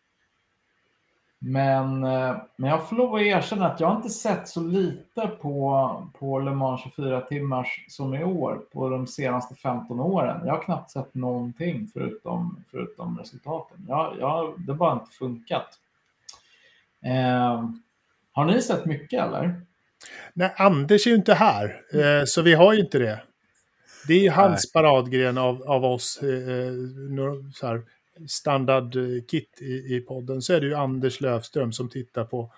Men, eh, men jag får lov att erkänna att jag inte sett så lite på, på Le Mans 24 timmars som i år på de senaste 15 åren. Jag har knappt sett någonting förutom, förutom resultaten. Jag, jag, det har bara inte funkat. Eh, har ni sett mycket eller? Nej, Anders är ju inte här, eh, så vi har ju inte det. Det är ju hans Nej. paradgren av, av oss. Eh, eh så här, standardkit i, i podden så är det ju Anders Lövström som tittar på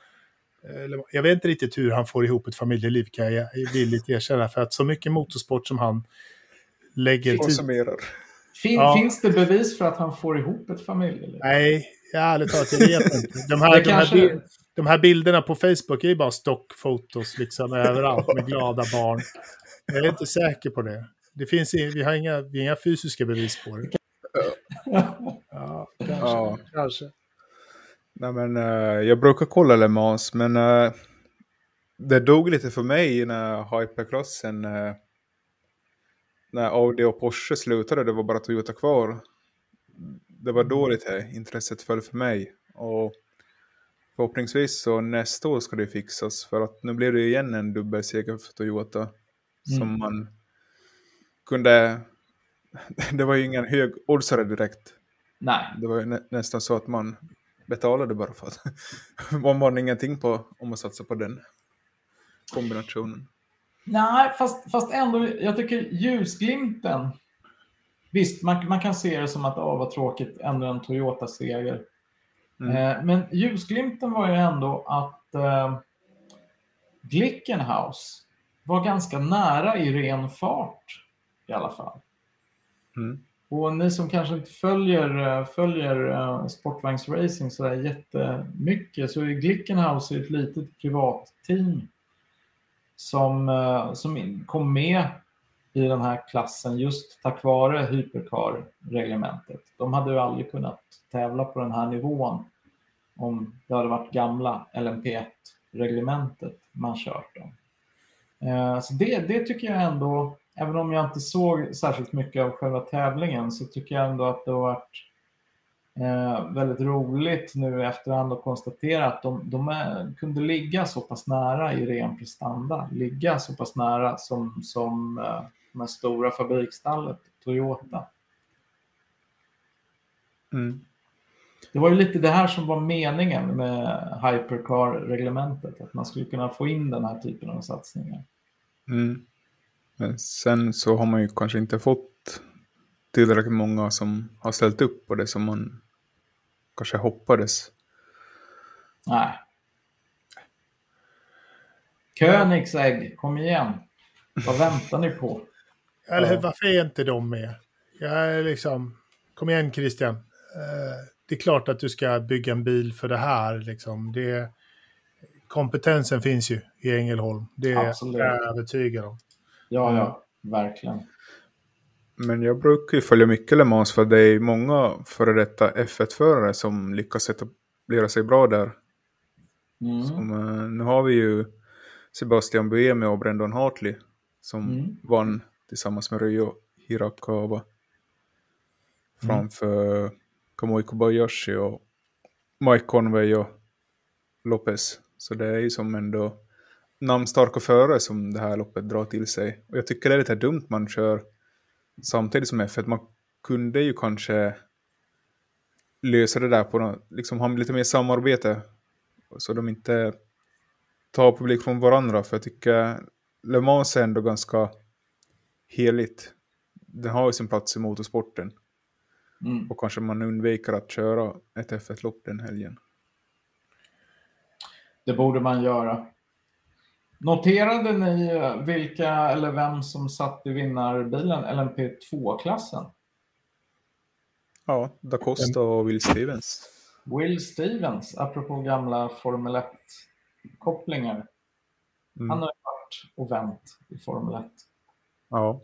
eller, jag vet inte riktigt hur han får ihop ett familjeliv kan jag villigt erkänna. För att så mycket motorsport som han lägger tid... Fin, ja. Finns det bevis för att han får ihop ett familjeliv? Nej, ärligt talat, jag vet inte. De här, de, kanske... här, de här bilderna på Facebook är ju bara stockfotos liksom överallt med glada barn. Jag är inte säker på det. Det finns, vi har inga, vi har inga fysiska bevis på det. Ja, kanske. Ja. kanske. Nej, men, uh, jag brukar kolla Le Mans, men uh, det dog lite för mig när hypercrossen, uh, när Audi och Porsche slutade, det var bara Toyota kvar. Det var då lite intresset föll för mig. Och förhoppningsvis så nästa år ska det fixas, för att nu blev det igen en dubbelseger för Toyota. Mm. Som man kunde det var ju ingen hög oddsare direkt. Nej. Det var ju nä nästan så att man betalade bara för att man vann ingenting på om man satsar på den kombinationen. Nej, fast, fast ändå, jag tycker ljusglimten. Visst, man, man kan se det som att åh, vad tråkigt, ändå en Toyota-seger. Mm. Eh, men ljusglimten var ju ändå att eh, Glickenhaus var ganska nära i ren fart i alla fall. Mm. Och ni som kanske inte följer, eh, följer eh, sportvagnsracing så där jättemycket så är Glickenhaus ett litet privat team som, eh, som kom med i den här klassen just tack vare hypercar-reglementet. De hade ju aldrig kunnat tävla på den här nivån om det hade varit gamla LMP1-reglementet man kört. dem. Så det, det tycker jag ändå även om jag inte såg särskilt mycket av själva tävlingen så tycker jag ändå att det har varit eh, väldigt roligt nu i efterhand att konstatera att de, de är, kunde ligga så pass nära i ren prestanda, ligga så pass nära som, som eh, de här stora fabriksstallet Toyota. Mm. Det var ju lite det här som var meningen med hypercar-reglementet, att man skulle kunna få in den här typen av satsningar. Mm. Men sen så har man ju kanske inte fått tillräckligt många som har ställt upp på det som man kanske hoppades. Nej. Königsegg, kom igen. Vad väntar ni på? Eller varför är inte de med? Jag är liksom... Kom igen Christian. Eh, det är klart att du ska bygga en bil för det här. Liksom. Det, kompetensen finns ju i Ängelholm. Det är Absolut. jag övertygad om. Ja, ja, verkligen. Men jag brukar ju följa mycket Le Mans för det är många före detta F1-förare som lyckas etablera sig bra där. Mm. Som, eh, nu har vi ju Sebastian Buemi och Brendan Hartley som Mm. vann tillsammans med Ryo Hirakawa framför Kamui Kobayashi och Mike Conway och Lopez. Så det är ju som ändå namnstarka förare som det här loppet drar till sig. Och jag tycker det är lite dumt man kör samtidigt som F1. Man kunde ju kanske lösa det där på något, liksom ha lite mer samarbete. Så de inte tar publik från varandra. För jag tycker Le Mans är ändå ganska heligt. Den har ju sin plats i motorsporten. Mm. Och kanske man undviker att köra ett F1-lopp den helgen. Det borde man göra. Noterade ni eh, vilka eller vem som satt i vinnarbilen LMP2-klassen? Ja, Da Costa och Will Stevens. Will Stevens, apropå gamla Formel 1-kopplingar. Mm. Han har ju varit och vänt i Formel 1. Ja.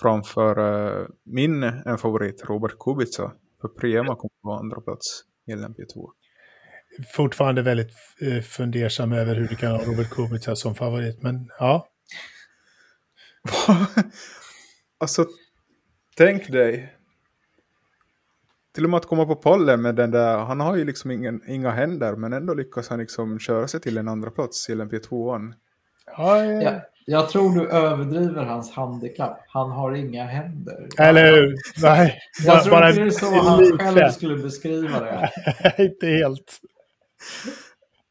Framför uh, min en favorit, Robert Kubica. För Prema kom på andra plats i LMP2. Fortfarande väldigt eh, fundersam över hur du kan ha Robert Kubica som favorit. Men ja, alltså, tänk dig. Till och med att komma på pollen med den där, han har ju liksom ingen, inga händer men ändå lyckas han liksom köra sig till en andra plats i LMP2. ja, ja. Ja, jag tror du överdriver hans handikapp. Han har inga händer. eller hur? Nej, Jag tror bara inte det är så han själv skulle beskriva det. inte helt.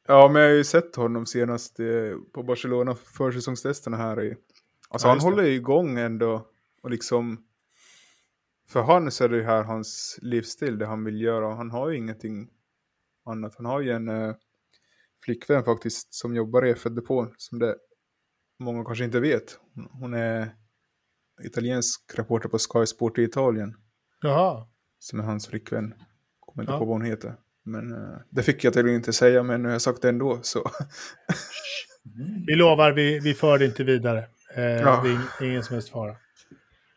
Ja, men jag har ju sett honom senast eh, på Barcelona försäsongstesterna här. I, alltså Ja, han håller ju igång ändå. Och liksom, för han så är det ju här hans livsstil, det han vill göra. Han har ju ingenting annat. Han har ju en eh, flickvän faktiskt som jobbar i F1-depån. Som det många kanske inte vet. Hon- Hon är italiensk reporter på Sky Sport i Italien. Jaha. Som är hans flickvän. Kommer inte Ja. på vad hon heter. Men eh, det fick jag tydligen inte säga, men nu har jag sagt det ändå. Så Vi lovar, vi, vi för det inte vidare. Eh, Ja. Det är ing- ingen som helst fara.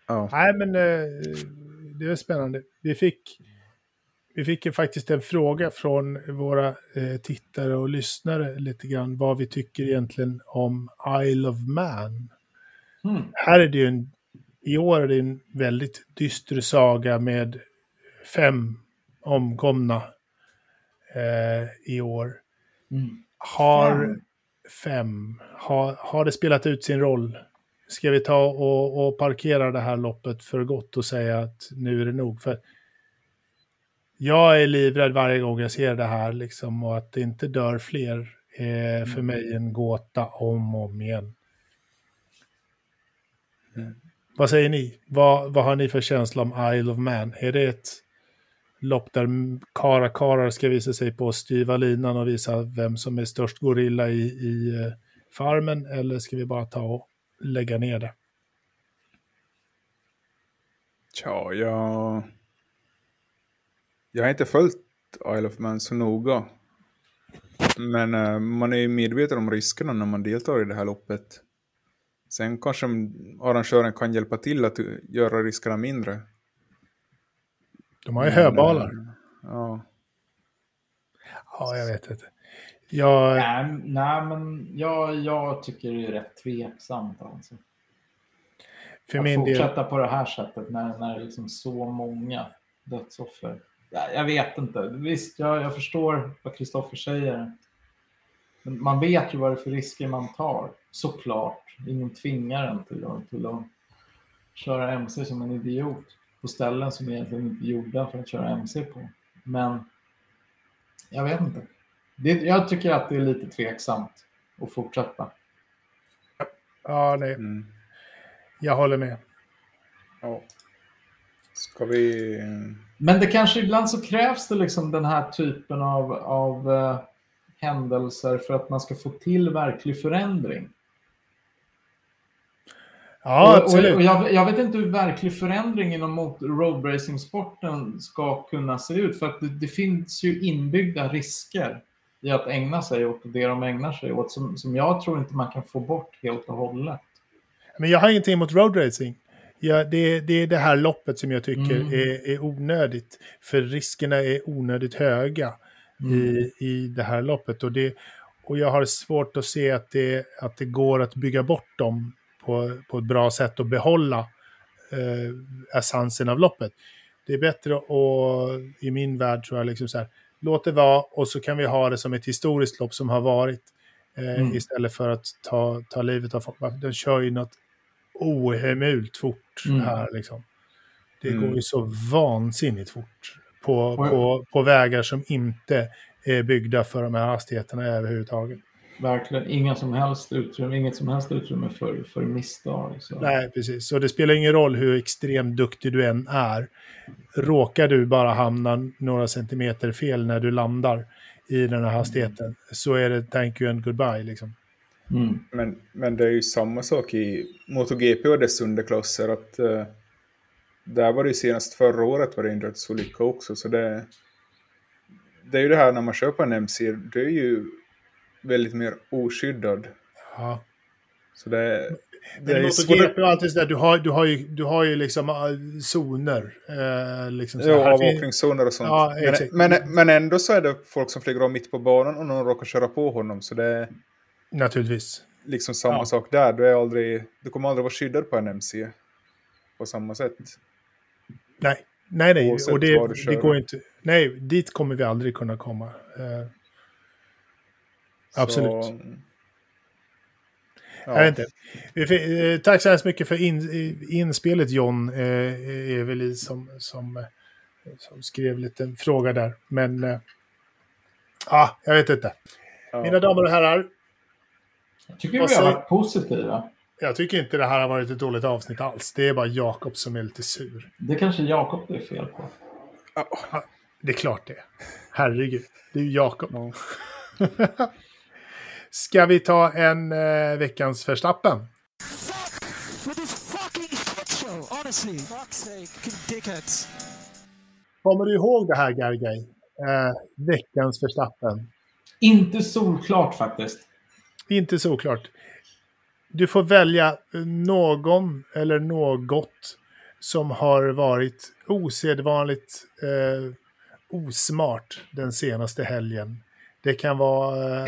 ja. Nej, men eh, det är spännande. Vi fick, vi fick ju faktiskt en fråga från våra eh, tittare och lyssnare lite grann vad vi tycker egentligen om Isle of Man. Mm. Här är det ju en, i år är det en väldigt dyster saga med fem omkomna eh, i år. Mm. Har Fem? har, har det spelat ut sin roll? Ska vi ta och, och parkera det här loppet för gott och säga att nu är det nog? För jag är livrädd varje gång jag ser det här liksom och att det inte dör fler är för mig en gåta om och om igen. Vad säger ni? Vad, vad har ni för känsla om Isle of Man? Är det ett lopp där karakarar ska visa sig på styva linan och visa vem som är störst gorilla i, i eh, farmen? Eller ska vi bara ta och lägga ner det? Tja, jag... Jag har inte följt Isle of Man så noga. Men eh, man är ju medveten om riskerna när man deltar i det här loppet. Sen kanske arrangören kan hjälpa till att göra riskerna mindre. De har ju höbalar. Ja. Ja, jag vet inte. Jag, Nej, nej, men jag, jag tycker det är rätt tveksamt. Alltså. för att min del, fortsätta på det här sättet när, när det är liksom så många dödsoffer. Ja, Jag vet inte. Visst, jag, jag förstår vad Kristoffer säger. Men man vet ju vad det är för risker man tar. Såklart. Ingen tvingar en till att, till att köra MC som en idiot på ställen som egentligen inte är gjorda för att köra MC på. Men Jag vet inte. Det, jag tycker att det är lite tveksamt att fortsätta. Ja, nej. Mm. Jag håller med. Ja. Ska vi... Men det kanske ibland så krävs det liksom den här typen av, av uh, händelser för att man ska få till verklig förändring. Ja, och, och, jag, jag, vet inte hur verklig förändring inom roadracing-sporten ska kunna se ut. För att det, det, finns ju inbyggda risker i att ägna sig åt det de ägnar sig åt som, som jag tror inte man kan få bort helt och hållet. Men jag har ingenting emot roadracing. Ja, det, det är det här loppet som jag tycker mm. är, är onödigt. För riskerna är onödigt höga mm. i, i det här loppet. Och, det, och jag har svårt att se att det, att det går att bygga bort dem på, på ett bra sätt och behålla eh, essensen av loppet. Det är bättre att, i min värld tror jag, liksom så här, låt det vara och så kan vi ha det som ett historiskt lopp som har varit. Eh, mm. Istället för att ta, ta livet av folk. Den kör ju något ohemult fort mm. här liksom. Det mm. går ju så vansinnigt fort på, på, på vägar som inte är byggda för de här hastigheterna överhuvudtaget. Verkligen inga som helst utrymme, inget som helst utrymme för, för misstag. Så. Nej, precis. Så det spelar ingen roll hur extremt duktig du än är. Råkar du bara hamna några centimeter fel när du landar i den här hastigheten mm. så är det thank you and goodbye. Liksom. Mm. Men, men det är ju samma sak i MotoGP och dess underklasser. Att, uh, där var det ju senast förra året var det en dödsolycka också. Så det, det är ju det här när man kör på en MC, det är ju väldigt mer oskyddad. Ja. Så det, det är svårt. alltid sådär, du har, du har ju, du har ju liksom uh, zoner. Uh, liksom ja, avåkningszoner och sånt. Ja, men, men, men, ändå så är det folk som flyger av mitt på banan och någon råkar köra på honom. Så det Naturligtvis. Liksom samma ja. sak där. Du, är aldrig, du kommer aldrig vara skyddad på en MC på samma sätt. Nej, nej, nej. Oavsett och det, det går inte. Nej, dit kommer vi aldrig kunna komma. Uh, Absolut. Så, ja. Jag vet inte. Eh, tack så hemskt mycket för in, inspelet John eh, Eveli som, som, som skrev lite fråga där. Men ja, ah, jag vet inte. Ja. Mina damer och herrar. Jag tycker vi har varit positiva. Jag tycker inte det här har varit ett dåligt avsnitt alls. Det är bara Jakob som är lite sur. Det är kanske Jakob det är fel på. Ja, det är klart det. Herregud, det är ju Jakob. Ja. Ska vi ta en eh, veckans förstappen? Kommer du ihåg det här, Gargay? Eh, veckans förstappen. Inte solklart faktiskt. Inte solklart. Du får välja någon eller något som har varit osedvanligt eh, osmart den senaste helgen. Det kan vara eh,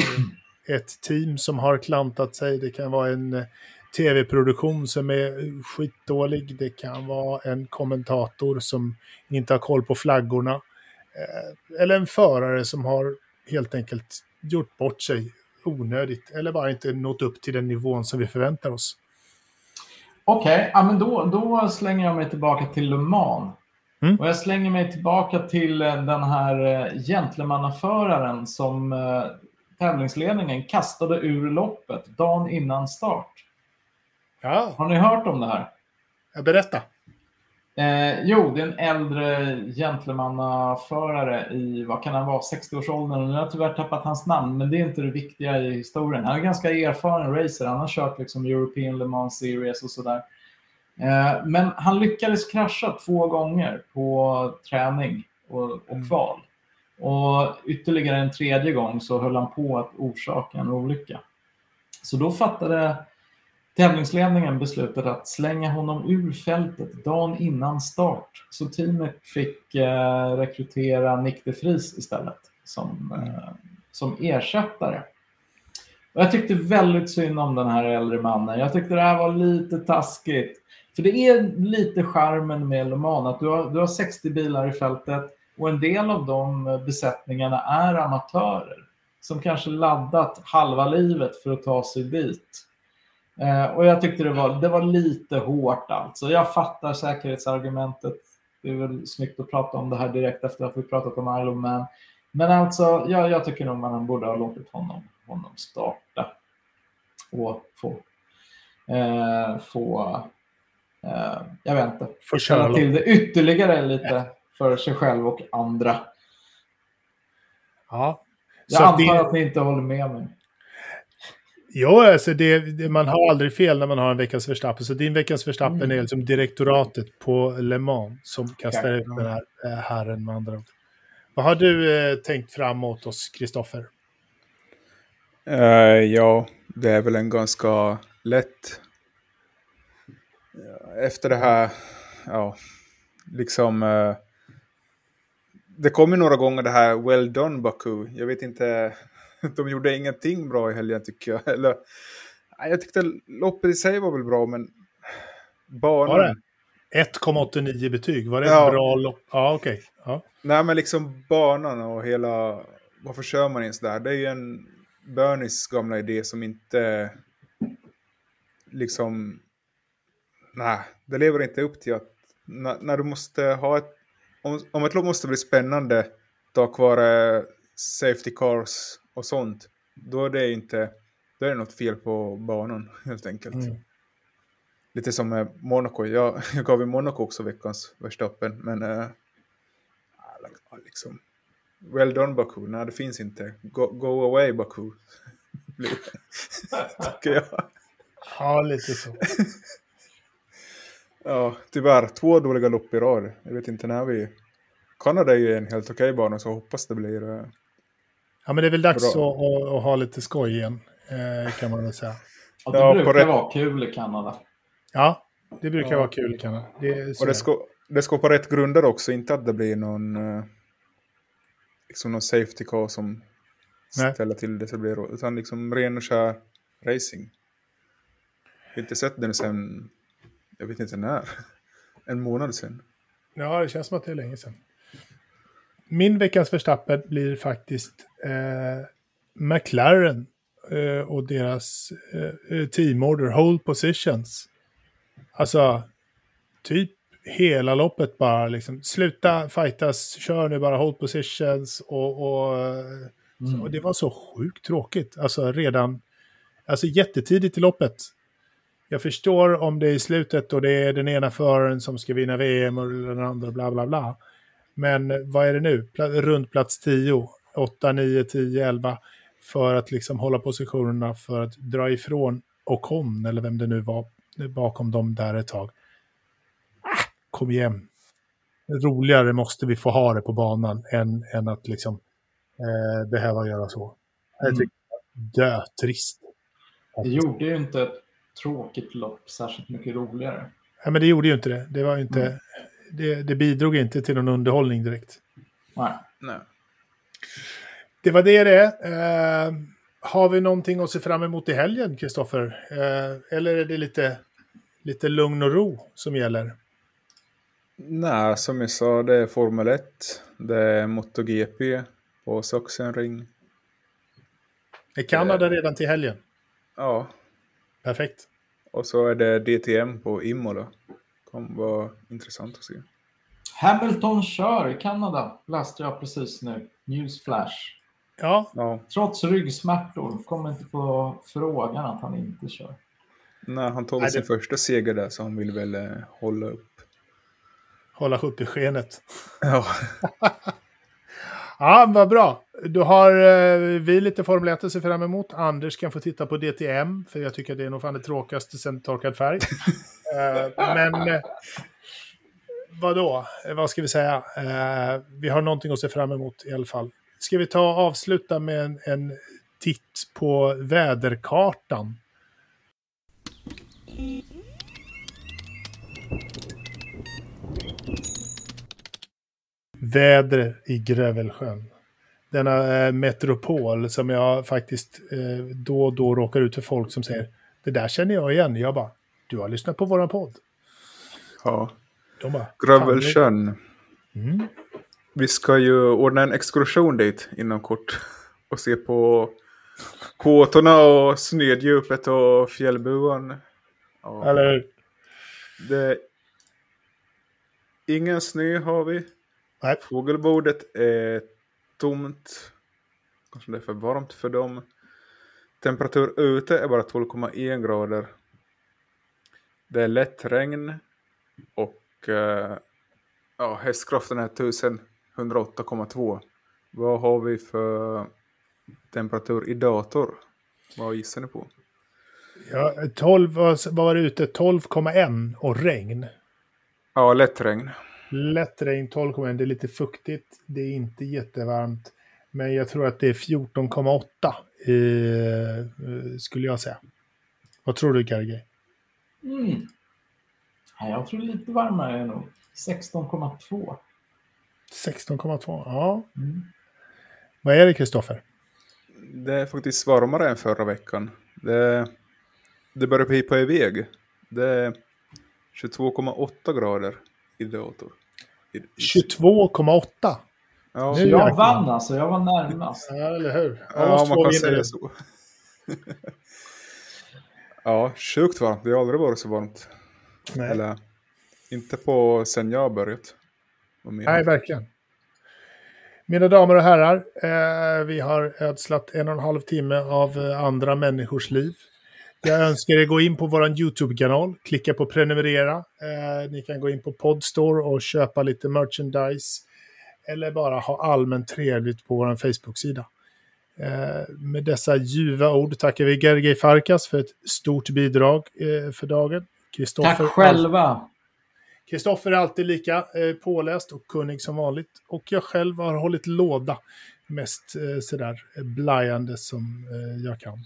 ett team som har klantat sig. Det kan vara en eh, tv-produktion som är skitdålig. Det kan vara en kommentator som inte har koll på flaggorna. Eh, eller en förare som har helt enkelt gjort bort sig onödigt eller bara inte nått upp till den nivån som vi förväntar oss. Okej, okay, ja, då, då slänger jag mig tillbaka till Le Mans. Mm. Och jag slänger mig tillbaka till eh, den här gentlemannaföraren som tävlingsledningen kastade ur loppet dagen innan start. Ja. Har ni hört om det här? Berätta. Eh, jo, det är en äldre gentlemannaförare i, vad kan han vara, 60-årsåldern. Nu har jag tyvärr tappat hans namn, men det är inte det viktiga i historien. Han är ganska erfaren racer. Han har kört liksom European Le Mans Series och sådär. Eh, men han lyckades krascha två gånger på träning och, och mm. kval. Och ytterligare en tredje gång så höll han på att orsaka en olycka. Så då fattade tävlingsledningen beslutet att slänga honom ur fältet dagen innan start. Så teamet fick eh, rekrytera Nick de Vries istället som, eh, som ersättare. Och jag tyckte väldigt synd om den här äldre mannen. Jag tyckte det här var lite taskigt. För det är lite charmen med Le Mans, att du har, du har 60 bilar i fältet och en del av de besättningarna är amatörer som kanske laddat halva livet för att ta sig dit. Eh, och jag tyckte det var, det var lite hårt alltså. Jag fattar säkerhetsargumentet. Det är väl snyggt att prata om det här direkt efter att vi pratat om Isle of Man. Men alltså, jag, jag tycker nog man borde ha låtit honom, honom starta och få, eh, få eh, jag vet inte, ställa till det ytterligare lite för sig själv och andra. Ja. Jag antar det, att ni inte håller med mig. jo, alltså det, det, man har aldrig fel när man har en veckans Verstappen. Så din veckans Verstappen Mm. är liksom direktoratet på Le Mans som kastar ut den här eh, herren med andra ord. Vad har du eh, tänkt fram åt oss, Kristoffer? Eh, ja, det är väl en ganska lätt... Ja, Efter det här, ja, liksom... eh, det kom ju några gånger det här Well done Baku. Jag vet inte, de gjorde ingenting bra i helgen tycker jag. Eller, jag tyckte loppet i sig var väl bra, men banan... Var det? 1,89 betyg. Var det Ja. ett bra lopp? Ja, okej. Ja. Nej, men liksom banan och hela... Varför kör man ens där? Det är ju en Bernies gamla idé som inte... Liksom... Nej, det lever inte upp till att... När, när du måste ha ett... Om, om ett lopp måste bli spännande tack vare safety cars och sånt. Då är det inte... Då är det något fel på banan helt enkelt. Mm. Lite som med Monaco. Jag, jag gav ju Monaco också veckans Verstappen. Men eh, ja, liksom, well done Baku. Nej, det finns inte. Go, go away Baku. Tycker jag. ja, lite så. Ja, tyvärr. Två dåliga lopp i rad. Jag vet inte när vi... Kanada är ju en helt okej bana så hoppas det blir... eh, Ja, men det är väl dags att, att, att ha lite skoj igen, eh, kan man väl säga. Och det Ja, brukar rätt- vara kul i Kanada. Ja, det brukar Ja. vara kul, kan det. det Och det ska, det ska på rätt grunder också. Inte att det blir någon... eh, Liksom någon safety car som Nej. ställer till det så blir det. Utan liksom ren och skär racing. Jag har inte sett den sen... Jag vet inte när. En månad sen. Ja, det känns som att det är länge sedan. Min veckans Verstappen blir faktiskt eh, McLaren eh, och deras eh, teamorder, hold positions. Alltså, typ hela loppet bara liksom. Sluta fightas, kör nu bara hold positions och, och, eh, Mm. och det var så sjukt tråkigt. Alltså redan, alltså jättetidigt i loppet. Jag förstår om det är i slutet och det är den ena föraren som ska vinna VM och den andra bla bla bla. Men vad är det nu? Pla- runt plats 10, 8, 9, 10, 11. För att liksom hålla positionerna för att dra ifrån Ocon eller vem det nu var bakom dem där ett tag. Ah, kom igen. Roligare måste vi få ha det på banan än, än att liksom eh, behöva göra så. Jag Mm. tycker det är dötrist. Det gjorde ju inte ett tråkigt lopp särskilt mycket roligare. Nej, men det gjorde ju inte det. Det, var ju inte, Mm. det, det bidrog inte till någon underhållning direkt. Nej. Nej. Det var det det. Eh, har vi någonting att se fram emot i helgen, Kristoffer? Eh, eller är det lite, lite lugn och ro som gäller? Nej, som jag sa, det är Formel 1. Det är MotoGP på Sachsenring. Är Kanada redan till helgen? Ja, Perfekt. och så är det DTM på Imola. Kommer vara intressant att se. Hamilton kör i Kanada, läste jag precis nu. Newsflash. Ja, Ja, Trots ryggsmärtor kommer inte på frågan att han inte kör. när han tog Nej, sin det- första seger där så han vill väl eh, hålla upp. hålla upp i skenet. Ja, Ja, vad bra. Då har eh, vi lite Formel 1 att se fram emot. Anders kan få titta på DTM, för jag tycker det är nog fan det tråkigaste sen torkad färg. eh, men eh, vadå? Eh, Vad ska vi säga? Eh, vi har någonting att se fram emot i alla fall. Ska vi ta och avsluta med en, en titt på väderkartan? Väder i Grövelsjön. Denna eh, metropol som jag faktiskt eh, då och då råkar ut för folk som säger det där känner jag igen. Jag bara, du har lyssnat på våran podd. ja. De bara, Grövelsjön. "Fan, Mm. Vi ska ju ordna en exkursion dit inom kort. Och se på kåtorna och snödjupet och fjällbuan. Ja, Eller hur? det... Ingen snö har vi. Nej. Fågelbordet är tomt. Kanske det är för varmt för dem. Temperatur ute är bara 12,1 grader. Det är lätt regn och uh, ja, hästkraften är 1108,2. Vad har vi för temperatur i dator? Vad gissar ni på? Ja, 12, vad var det ute? 12,1 och regn. Ja, lätt regn. Lätt regn 12,1. Det är lite fuktigt. Det är inte jättevarmt. Men jag tror att det är 14,8 eh, skulle jag säga. Vad tror du, Gargay? Mm. jag tror lite varmare är nog. 16,2. 16,2, ja. Mm. Vad är det, Kristoffer? Det är faktiskt varmare än förra veckan. Det, det börjar pipa iväg. Det är 22,8 grader i dator. 22,8? Ja. Jag vann alltså, jag var närmast. Ja, eller hur? Ja, man kan säga så. ja, sjukt varmt. Det har aldrig varit så varmt. Nej. Eller, inte på sen jag börjat. Nej, verkligen. Mina damer och herrar, eh, vi har ödslat en och en halv timme av eh, andra människors liv. Jag önskar er gå in på vår YouTube-kanal, klicka på prenumerera. Eh, ni kan gå in på Podstore och köpa lite merchandise. Eller bara ha allmänt trevligt på vår Facebook-sida. Eh, med dessa ljuva ord tackar vi Gergej Farkas för ett stort bidrag eh, för dagen. Tack själva! Kristoffer är alltid lika eh, påläst och kunnig som vanligt. Och jag själv har hållit låda mest eh, sådär blajande som eh, jag kan.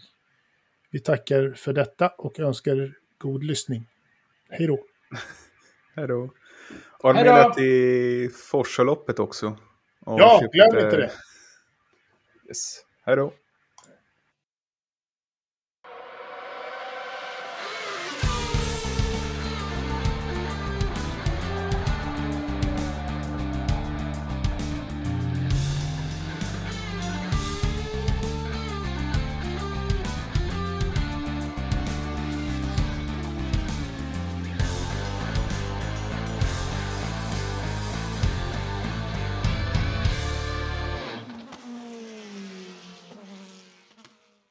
Vi tackar för detta och önskar god lyssning. Hej då! Hej då! Anmäla till Forsaloppet också. ja, glöm inte det! Yes. Hej då!